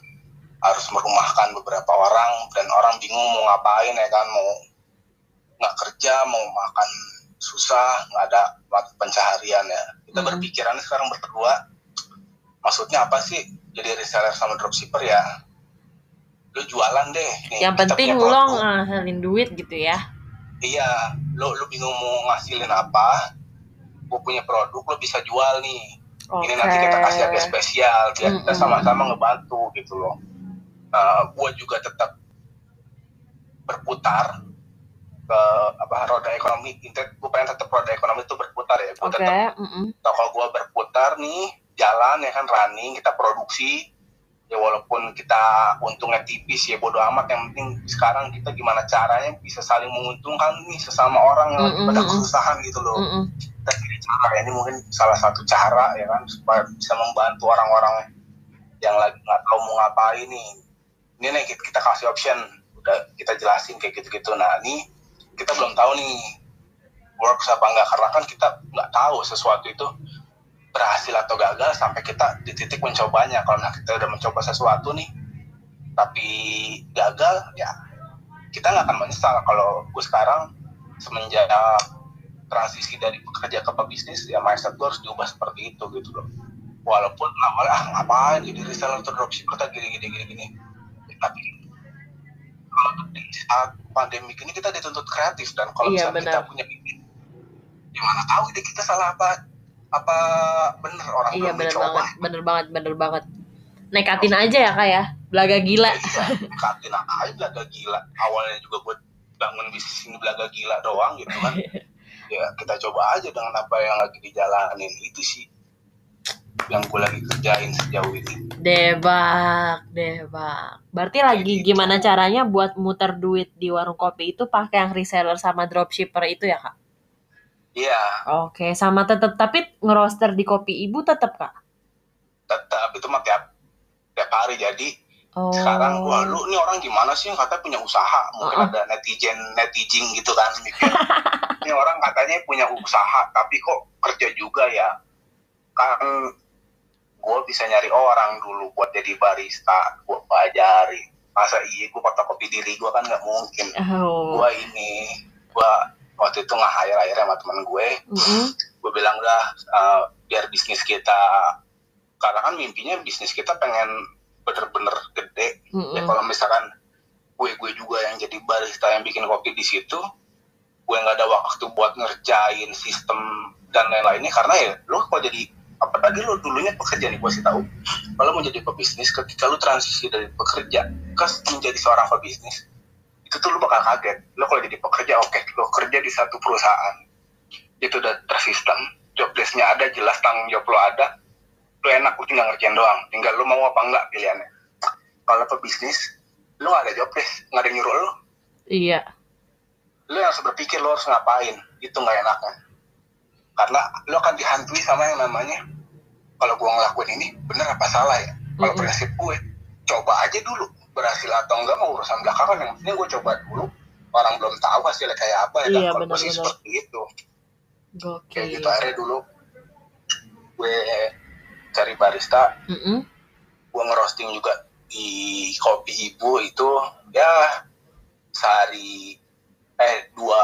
harus merumahkan beberapa orang dan orang bingung mau ngapain ya kan mau nggak kerja mau makan susah nggak ada pencaharian ya kita Mhm. berpikiran sekarang berdua maksudnya apa sih jadi reseller sama dropshipper ya lu jualan deh nih, Yang kita penting lo ngasilin duit gitu ya. iya lu lu bingung mau ngasilin apa gue punya produk lu bisa jual nih Oke. ini nanti kita kasih harga spesial biar kita Mm-mm. sama-sama ngebantu gitu loh uh, gue juga tetap berputar ke apa roda ekonomi intent gue pengen tetap roda ekonomi itu berputar ya gue Oke. tetap mm-mm. toko gue berputar nih jalan ya kan running kita produksi ya walaupun kita untungnya tipis ya bodo amat yang penting sekarang kita gimana caranya bisa saling menguntungkan nih sesama orang yang lagi Mm-mm, pada kesusahan gitu loh Mm-mm. kita cari cara ya ini mungkin salah satu cara ya kan supaya bisa membantu orang-orang yang lagi nggak tahu mau ngapain nih ini nih kita, kita kasih option udah kita jelasin kayak gitu-gitu nah ini kita belum tahu nih works apa enggak. Karena kan kita nggak tahu sesuatu itu berhasil atau gagal sampai kita di titik mencobanya. Kalau nah kita udah mencoba sesuatu nih tapi gagal ya kita nggak akan menyesal. Kalau gue sekarang semenjak transisi dari pekerja ke pebisnis ya mindset gue harus diubah seperti itu gitu loh. Walaupun awalnya ah ngapain jadi reseller atau dropshipper tak gini gini gini gini. Tapi kalau di saat pandemi ini kita dituntut kreatif dan kalau Iya, misalnya kita punya ide gimana tahu ide kita salah apa apa bener orang Iya belum bener mencoba. banget, bener banget, bener banget. Nekatin aja ya kak ya, belaga gila. iya katin aja belaga gila. Awalnya juga gue bangun bisnis ini belaga gila doang gitu kan. Ya kita coba aja dengan apa yang lagi dijalanin. Itu sih yang gue lagi kerjain sejauh ini Debak, debak. Berarti lagi gitu. gimana caranya buat muter duit di warung kopi itu pakai yang reseller sama dropshipper itu ya kak? iya Oke, sama tetep tapi ngeroster di kopi ibu tetep kak? tetap itu mah tiap tiap hari jadi Oh. sekarang wah lu nih orang gimana sih yang katanya punya usaha mungkin Uh-uh. ada netizen netizen gitu kan mikir ini orang katanya punya usaha tapi kok kerja juga ya kan gue bisa nyari orang dulu buat jadi barista gue pelajari masa iya gue fotokopi diri gue kan nggak mungkin Oh. gue ini gue waktu itu nggak hire hire sama temen gue Mm-mm. gue bilang dah uh, biar bisnis kita karena kan mimpinya bisnis kita pengen bener-bener gede ya Mm-mm. kalau misalkan gue gue juga yang jadi barista yang bikin kopi di situ gue nggak ada waktu buat ngerjain sistem dan lain-lainnya karena ya lo kalau jadi apalagi lo dulunya pekerja nih gue sih tahu. Kalau mau jadi pebisnis ketika lo transisi dari pekerja ke menjadi seorang pebisnis itu tuh lo bakal kaget. Lo kalau jadi pekerja oke lo kerja di satu perusahaan itu udah tersistem job desk-nya ada jelas tanggung jawab lo ada lo enak lo tinggal ngerjain doang. Tinggal lo mau apa enggak pilihannya. Kalau pebisnis lo gak ada job desk nggak ada nyuruh lo Iya. lo yang harus berpikir lo harus ngapain itu nggak enaknya karena lo akan dihantui sama yang namanya kalau gue ngelakuin ini bener apa salah ya kalau Mm-mm. prinsip gue coba aja dulu berhasil atau enggak mau urusan belakangan yang penting gue coba dulu orang belum tahu hasilnya kayak apa ya Iya, kalau sih seperti itu kayak Gokil. gitu akhirnya dulu gue cari barista Mm-mm. gue ngerosting juga di kopi ibu itu ya sehari eh dua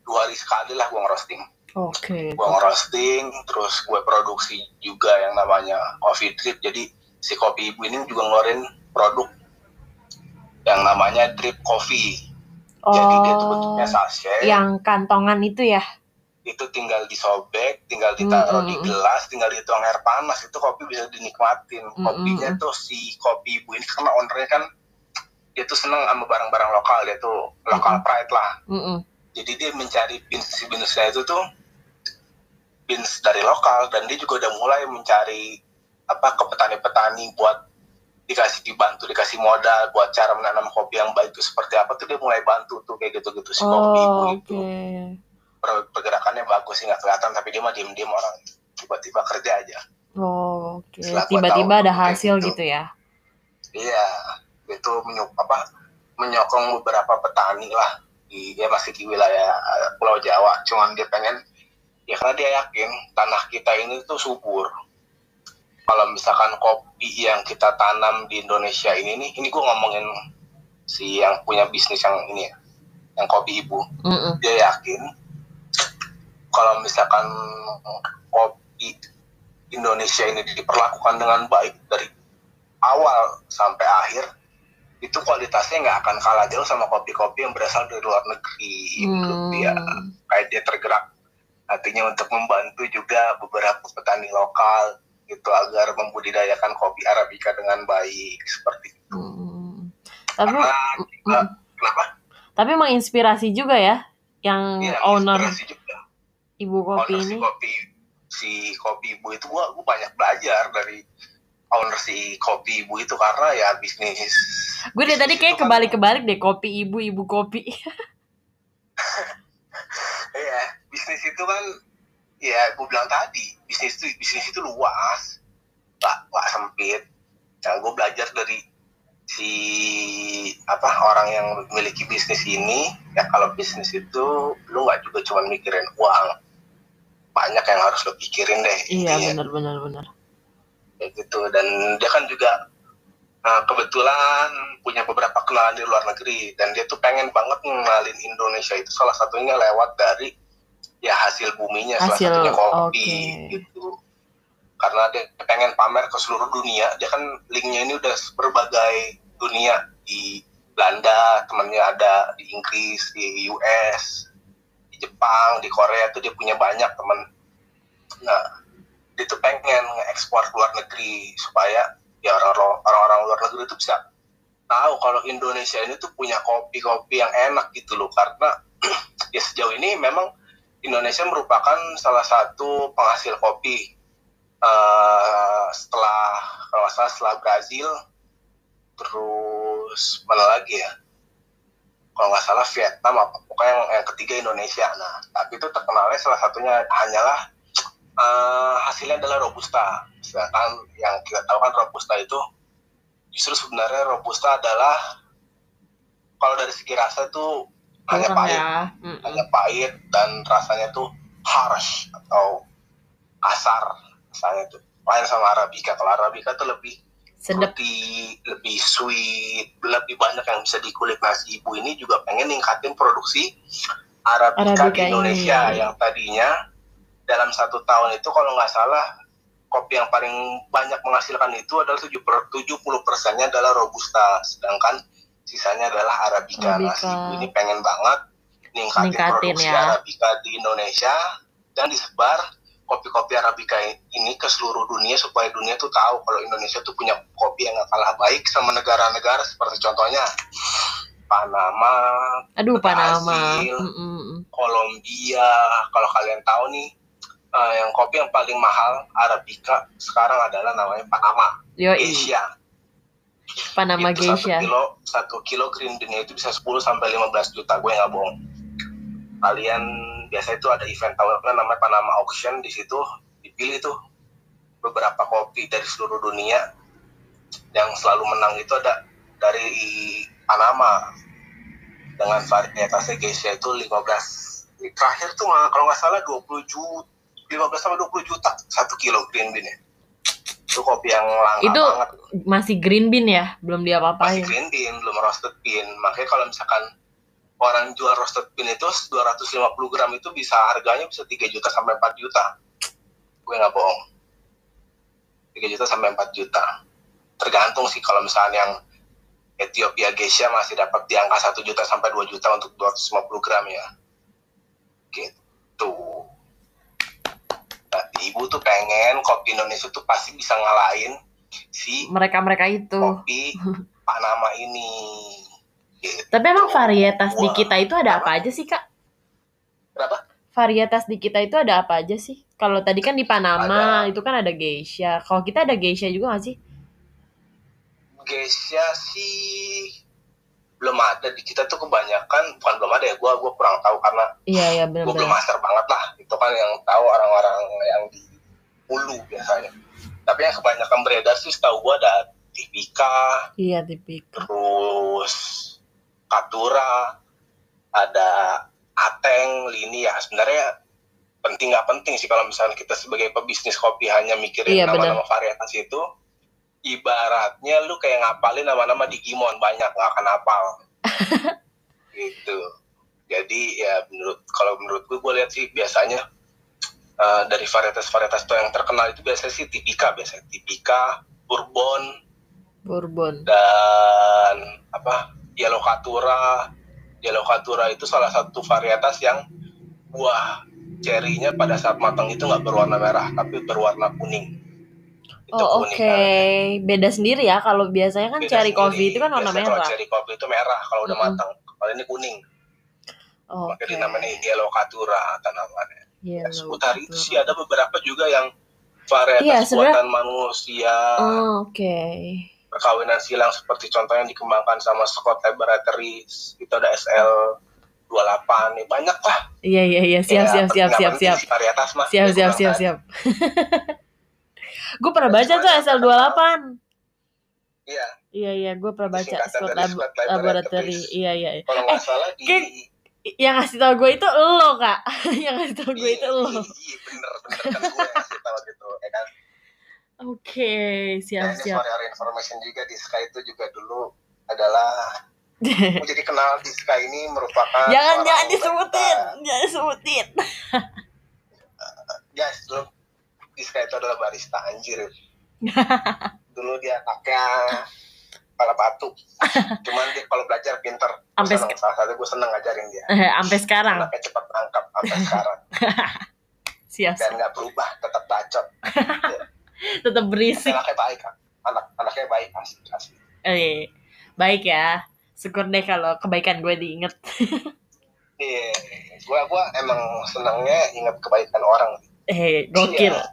dua hari sekali lah gue ngerosting Oke. gue ngerosting terus gue produksi juga yang namanya coffee drip jadi si kopi ibu ini juga ngeluarin produk yang namanya drip coffee jadi dia tuh bentuknya Oh, sachet yang kantongan itu ya? itu tinggal disobek, tinggal ditaruh Mm, di mm, mm. gelas, tinggal dituang air panas, itu kopi bisa dinikmatin. Mm, Kopinya mm, mm. tuh si kopi ibu ini karena ownernya kan dia tuh seneng sama barang-barang lokal, dia tuh lokal Mm, pride lah. Mm-mm. Jadi dia mencari beansnya itu tuh beans dari lokal dan dia juga udah mulai mencari apa ke petani-petani buat dikasih dibantu dikasih modal buat cara menanam kopi yang baik itu seperti apa tuh dia mulai bantu tuh kayak gitu-gitu si kopi ibu Oh, itu oke. per- pergerakannya bagus sih nggak kelihatan tapi dia mah diem-diem orang tiba-tiba kerja aja Oh, oke. Gua Tiba-tiba ada hasil gitu. gitu ya? iya itu menyok apa menyokong beberapa petani lah di dia masih di wilayah eh, Pulau Jawa cuman dia pengen ya karena dia yakin tanah kita ini tuh subur kalau misalkan kopi yang kita tanam di Indonesia ini nih ini gue ngomongin si yang punya bisnis yang ini ya yang kopi ibu Mm-mm. dia yakin kalau misalkan kopi Indonesia ini diperlakukan dengan baik dari awal sampai akhir itu kualitasnya nggak akan kalah jauh sama kopi-kopi yang berasal dari luar negeri menurut dia Hmm. kayak dia tergerak artinya untuk membantu juga beberapa petani lokal gitu agar membudidayakan kopi arabica dengan baik seperti itu. Mm. Tapi, Karena juga, mm. kenapa? tapi menginspirasi juga ya, yang Iya, owner juga. ibu kopi owner si ini. kopi si kopi ibu itu gua, gua banyak belajar dari owner si kopi ibu itu karena ya bisnis Gue dari tadi kayak kan- kebalik-kebalik deh kopi ibu ibu kopi. Iya, bisnis itu kan ya gue bilang tadi bisnis itu bisnis itu luas. Nggak nggak sempit. Nah gue belajar dari si apa orang yang memiliki bisnis ini ya kalau bisnis itu lu nggak juga cuma mikirin uang. Banyak yang harus lo pikirin deh iya benar benar benar. kayak gitu. Dan dia kan juga uh, kebetulan punya beberapa kenalan di luar negeri. Dan dia tuh pengen banget ngenalin Indonesia. Itu salah satunya lewat dari ya hasil buminya salah Hasil, satunya kopi oke. gitu. Karena dia pengen pamer ke seluruh dunia dia kan linknya ini udah berbagai dunia. Di Belanda temannya ada di Inggris di US di Jepang di Korea tuh dia punya banyak teman nah dia tuh pengen ekspor ke luar negeri supaya ya orang-orang orang-orang luar negeri itu bisa tahu kalau Indonesia ini tuh punya kopi-kopi yang enak gitu loh. Karena ya sejauh ini memang Indonesia merupakan salah satu penghasil kopi eh, setelah kalau salah setelah Brazil. Terus mana lagi ya? Kalau nggak salah Vietnam apa pokoknya yang, yang ketiga Indonesia. Nah tapi itu terkenalnya salah satunya hanyalah eh, hasilnya adalah robusta. Sedangkan yang kita tahu kan robusta itu justru sebenarnya robusta adalah kalau dari segi rasa tuh hanya pahit ya. Hanya pahit dan rasanya tuh harsh atau kasar rasanya tuh lain sama arabica kalau arabica tuh lebih Sedap. fruity, lebih sweet lebih banyak yang bisa dikulik nasi ibu ini juga pengen ningkatin produksi arabica, Arabica di Indonesia ini. yang tadinya dalam satu tahun itu kalau nggak salah kopi yang paling banyak menghasilkan itu adalah 70 persennya adalah robusta sedangkan sisanya adalah arabica, Arabica. nasi ibu ini pengen banget ningkatin, Ningkatin produksi ya. arabica di Indonesia dan disebar kopi-kopi arabica ini ke seluruh dunia supaya dunia tuh tahu kalau Indonesia tuh punya kopi yang gak kalah baik sama negara-negara seperti contohnya Panama, Aduh Panama. Kolombia. Kalau kalian tahu nih eh, yang kopi yang paling mahal arabica sekarang adalah namanya Panama, Yoi. Asia. Panama itu satu Geisha. kilo satu kilo green bean itu bisa 10 sampai 15 juta gue nggak bohong. Kalian biasa itu ada event tahunan namanya Panama Auction di situ dipilih tuh beberapa kopi dari seluruh dunia. Yang selalu menang itu ada dari Panama. Dengan varietasnya Geisha itu 15 terakhir tuh kalau nggak salah 20 juta 15 sampai 20 juta satu kilo green bean ya itu kopi yang langka Itu banget. masih green bean ya, belum masih diapa-apain. green bean belum roasted bean. Makanya kalau misalkan orang jual roasted bean itu 250 gram itu bisa harganya bisa 3 juta sampai 4 juta. Gue nggak bohong. 3 juta sampai 4 juta. Tergantung sih kalau misalnya yang Ethiopia Geisha masih dapat di angka 1 juta sampai 2 juta untuk 250 gram ya. Gitu ibu tuh pengen kopi Indonesia tuh pasti bisa ngalahin si Mereka-mereka itu. kopi Panama ini gitu. Tapi emang varietas di kita itu ada apa aja sih, Kak? Berapa? Varietas di kita itu ada apa aja sih? Kalau tadi kan di Panama Ada. itu kan ada geisha. Kalau kita ada geisha juga gak sih? Geisha sih belum ada. Di kita tuh kebanyakan bukan belum ada ya gua gua kurang tahu karena Iya, iya gue belum master banget lah. Itu kan yang tahu orang-orang yang di hulu biasanya. Tapi yang kebanyakan beredar sih setahu gue ada Tipika Iya, tipikal. terus Katura ada Ateng Lini ya. Sebenarnya penting nggak penting sih kalau misalnya kita sebagai pebisnis kopi hanya mikirin Iya, nama-nama varietas itu ibaratnya lu kayak ngapalin nama-nama Digimon banyak nggak akan hafal gitu. Jadi ya menurut kalau menurut gue gue lihat sih biasanya eh, dari varietas-varietas tuh yang terkenal itu biasanya sih tipika biasanya tipika bourbon Bourbon. dan apa yellow katura. Yellow katura itu salah satu varietas yang buah cerinya pada saat matang itu nggak berwarna merah tapi berwarna kuning itu Oh, oke. kuning Beda sendiri ya. Kalau biasanya kan Beda cherry sendiri. coffee itu kan warna Biasanya merah. kalau cherry coffee itu merah kalau udah Mm-mm. matang kalau ini kuning Oke. makanya dinamanya yellow katura tanamannya Iya, ya, seputar itu sih ada beberapa juga yang varietas Iya, buatan manusia Oh, Oke. perkawinan silang seperti contohnya yang dikembangkan sama Scott Laboratories itu ada SL 28 nih banyak lah Iya, iya, iya. Siap, Ya, siap, siap, siap, siap. Siap, Ya, siap, gua siap, bilang siap. Gue pernah baca tuh SL28. tadi. iya Iya, iya. Gue pernah baca Scott Lab Scott Laboratory. Iya, iya. iya. kalau nggak salah di kayak- Yang ngasih tau gue itu lo, Kak. Yang ngasih tau gue itu Iya, lo. iya, iya, bener bener kan gue yang ngasih tahu gitu ya kan Oke, Nah, siap, ini siap. for your information juga di Sky itu juga dulu adalah jadi kenal di Sky ini merupakan jangan, jangan disebutin. Jangan disebutin. guys dulu Sky itu adalah barista anjir. Dulu dia anaknya kepala batu. Cuman dia kalau belajar pinter. Sampai salah satu gue seneng ngajarin dia. Eh, Sampai sekarang. anaknya cepat nangkap sampai sekarang. Siap, dan nggak berubah tetap bacot. Tetap berisik. anaknya baik anak anaknya baik asli asli Eh, baik ya. Syukur deh kalau kebaikan gue diinget. iya gue gua emang senangnya ingat kebaikan orang Eh, gokil. Iya.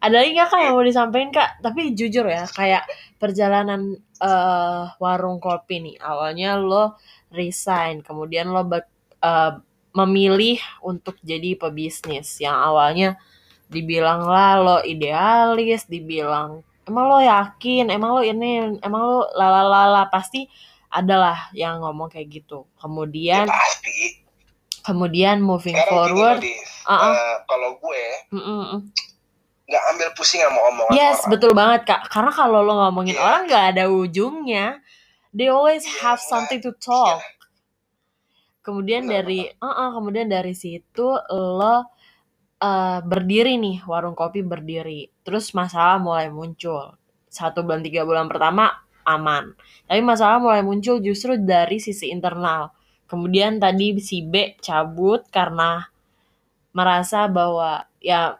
Ada lagi nggak kak yang mau disampaikan kak? Tapi jujur ya, kayak perjalanan eh warung kopi nih. Awalnya lo resign, kemudian lo eh, memilih untuk jadi pebisnis. Yang awalnya dibilang lah lo idealis, dibilang emang lo yakin, emang lo ini, emang lo lalalala pasti adalah yang ngomong kayak gitu. ya Kemudian, pasti kemudian moving sekarang forward, gini Dis. Uh-uh. Eh, kalau gue nggak ambil pusing sama omongan Yes, orang betul banget kak. Karena kalau lo ngomongin Iya. orang nggak ada ujungnya. They always Iya, have something to talk. Iya. Kemudian Benar, dari, uh-uh, kemudian dari situ lo eh, berdiri nih warung kopi berdiri. Terus masalah mulai muncul. Satu bulan tiga bulan pertama aman. Tapi masalah mulai muncul justru dari sisi internal. Kemudian tadi si B cabut karena merasa bahwa ya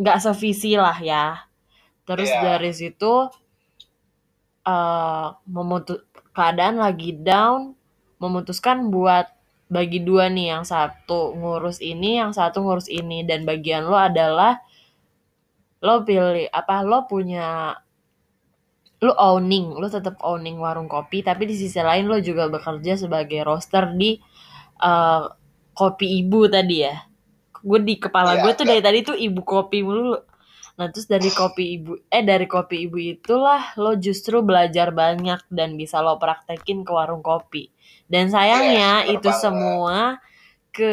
nggak sevisi lah ya. Terus Iya. dari situ eh memutus keadaan lagi down, memutuskan buat bagi dua nih, yang satu ngurus ini, yang satu ngurus ini, dan bagian lo adalah lo pilih apa lo punya lo owning, lo tetap owning warung kopi, tapi di sisi lain lo juga bekerja sebagai roaster di eh, kopi ibu tadi ya. Gue di kepala Iya, gue tuh iya. dari tadi tuh ibu kopi mulu. Nah, terus dari kopi ibu, eh dari kopi ibu itulah lo justru belajar banyak dan bisa lo praktekin ke warung kopi. Dan sayangnya Yes, bener itu banget. semua ke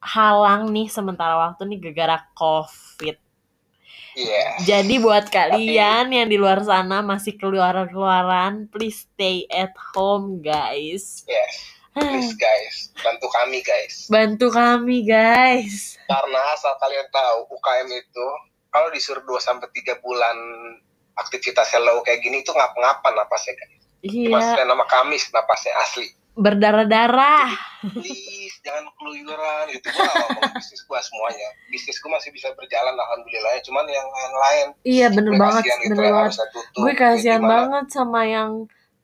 halang nih sementara waktu nih gara-gara covid. Iya. Jadi buat kalian yang di luar sana masih keluaran-keluaran, please stay at home guys. Yes. Please guys, bantu kami guys. Bantu kami guys. Karena asal kalian tahu UKM itu kalau disuruh 2 sampai 3 bulan aktivitasnya low kayak gini itu ngapa-ngapa napasnya guys. Iya, Masih nama Kamis napasnya asli. berdarah-darah. Please jangan keluyuran gitu. Gua ngomong bisnis gua semuanya. Bisnis gua masih bisa berjalan alhamdulillah ya. Cuman yang lain-lain Iya bener gue banget, kasihan gitu bener yang banget. Gue kasihan banget sama yang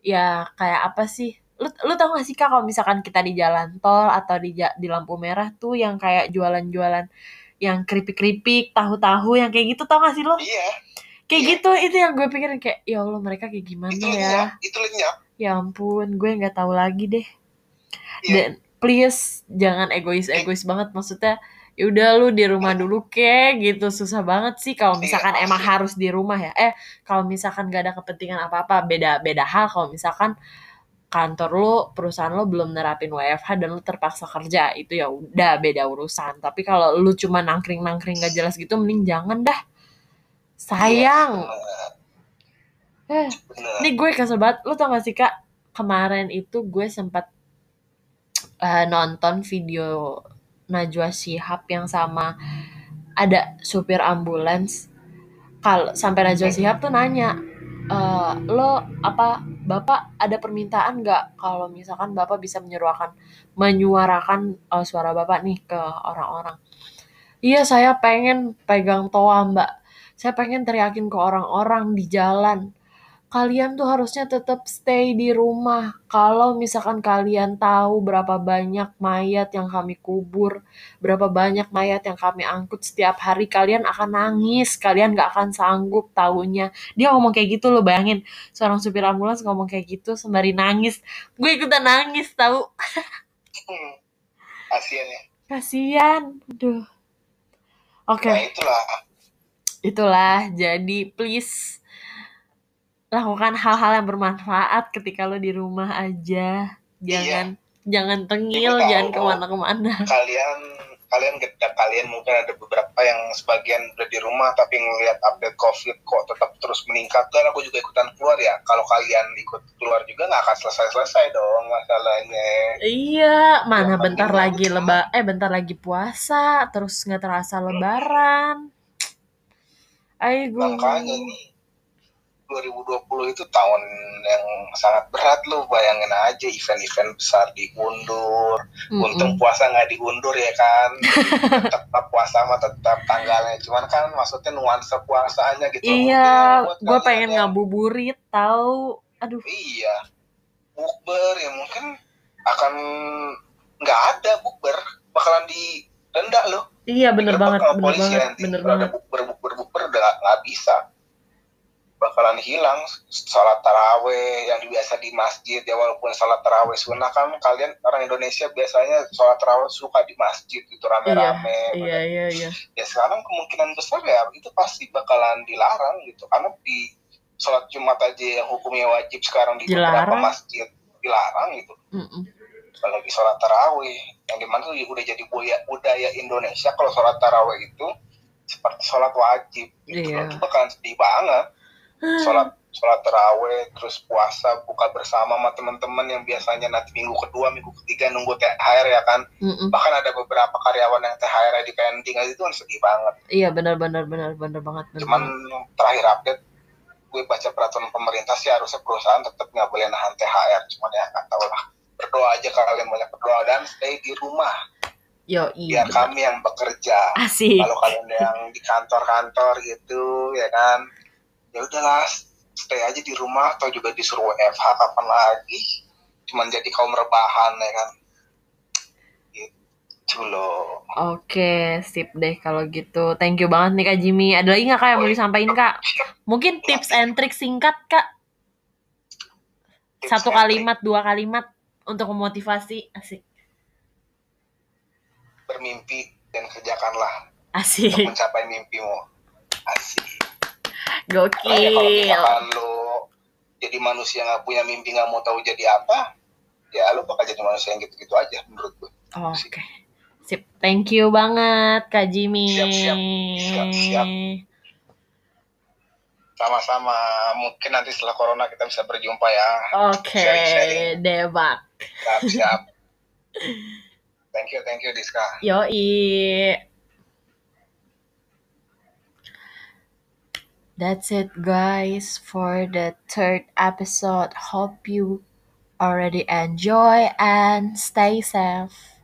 ya kayak apa sih? Lu lu tau gak sih kak kalau misalkan kita di jalan tol atau di di lampu merah tuh yang kayak jualan-jualan yang keripik-keripik, tahu-tahu yang kayak gitu tau gak sih lo? Iya, Kayak iya. gitu itu yang gue pikirin kayak ya Allah mereka kayak gimana itu ya? lenyap, itu lenyap. Ya ampun, gue nggak tahu lagi deh. Iya. Dan please jangan egois-egois banget maksudnya. Ya udah lu di rumah dulu kek gitu susah banget sih kalau Iya, misalkan emang pasti. harus di rumah ya. Eh kalau misalkan gak ada kepentingan apa-apa beda beda hal kalau misalkan kantor lu perusahaan lu belum nerapin WFH dan lu terpaksa kerja itu ya udah beda urusan. Tapi kalau lu cuma nangkring-nangkring gak jelas gitu mending jangan dah. Sayang. Eh, Bener. ini gue kesel banget. Lu tau gak sih kak? Kemarin itu gue sempat eh, nonton video Najwa Shihab yang sama ada supir ambulans. Kalau sampai Najwa Shihab tuh nanya, "Eh, lo apa bapak ada permintaan nggak kalau misalkan bapak bisa menyuarakan menyuarakan eh, suara bapak nih ke orang-orang? Iya saya pengen pegang toa mbak. Saya pengen teriakin ke orang-orang di jalan kalian tuh harusnya tetap stay di rumah. Kalau misalkan kalian tahu berapa banyak mayat yang kami kubur, berapa banyak mayat yang kami angkut setiap hari, kalian akan nangis, kalian gak akan sanggup tahunya. Dia ngomong kayak gitu loh, bayangin. Seorang supir ambulans ngomong kayak gitu sembari nangis. Gue ikutan nangis tahu. Hmm. Kasian ya. Kasian. Aduh. Oke. Nah itulah. itulah jadi please lakukan hal-hal yang bermanfaat ketika lo di rumah aja. Jangan jangan tengil tahu. jangan ke mana-kemana. Kalian kalian gede kalian mungkin ada beberapa yang sebagian udah di rumah tapi ngelihat update covid kok tetap terus meningkat kan aku juga ikutan keluar ya. Kalau kalian ikut keluar juga nggak akan selesai selesai dong masalahnya. Iya mana Yang bentar lagi. leba eh bentar lagi puasa terus nggak terasa lebaran. Ayo makanya nih 2020 itu tahun yang sangat berat lu bayangin aja event-event besar diundur untung puasa nggak diundur ya kan? Tetap puasa mah tetap tanggalnya. Cuman kan maksudnya nuansa puasanya gitu iya gue pengen yang- ngabuburit tahu aduh. Iya. Bukber ya mungkin akan nggak ada bukber. Bakalan direndah loh. Iya bener banget sama bener polisi banget nanti. bener Kalau banget. ada bukber bukber bukber udah nggak bisa bakalan hilang sholat taraweh yang biasa di masjid ya walaupun sholat taraweh sunnah kan kalian orang Indonesia biasanya sholat taraweh suka di masjid gitu rame-rame iya iya iya ya sekarang kemungkinan besar ya itu pasti bakalan dilarang gitu karena di sholat Jumat aja yang hukumnya wajib sekarang di beberapa Dilarang. masjid dilarang gitu Mm-mm. apalagi sholat tarawih yang di mana tuh udah jadi budaya, budaya Indonesia kalau sholat tarawih itu seperti sholat wajib gitu Iya. itu bakalan sedih banget sholat sholat tarawih terus puasa buka bersama sama teman-teman yang biasanya nanti minggu kedua minggu ketiga nunggu THR ya kan Mm-mm. bahkan ada beberapa karyawan yang THR di pending itu kan sedih banget Iya benar benar benar benar banget benar. cuman terakhir update gue baca peraturan pemerintah sih harusnya perusahaan tetap nggak boleh nahan THR cuman ya nggak tahu lah berdoa aja kalian banyak berdoa dan stay di rumah Yo iya. biar kami yang bekerja Asik. kalau kalian yang di kantor-kantor gitu ya kan ya udahlah stay aja di rumah atau juga disuruh WFH kapan lagi cuman jadi kaum rebahan ya kan gitu loh Oke, sip deh kalau gitu. Thank you banget nih Kak Jimmy. Ada lagi nggak Kak yang mau disampaikan Kak? Mungkin tips and trick singkat Kak. Tips Satu kalimat, dua kalimat untuk memotivasi. Asik. bermimpi dan kerjakanlah Asik. untuk mencapai mimpimu asik Kalau Gokil. misalkan lo jadi manusia nggak punya mimpi nggak mau tahu jadi apa ya lo bakal jadi manusia yang gitu-gitu aja menurut gue Oke. Sip. Thank you banget Kak Jimmy. Siap, siap. Siap, siap. sama-sama mungkin nanti setelah corona kita bisa berjumpa ya Oke, Sharing-sharing. debak. siap siap thank you thank you Diska Yoi. That's it, guys, for the third episode. Hope you already enjoy and stay safe.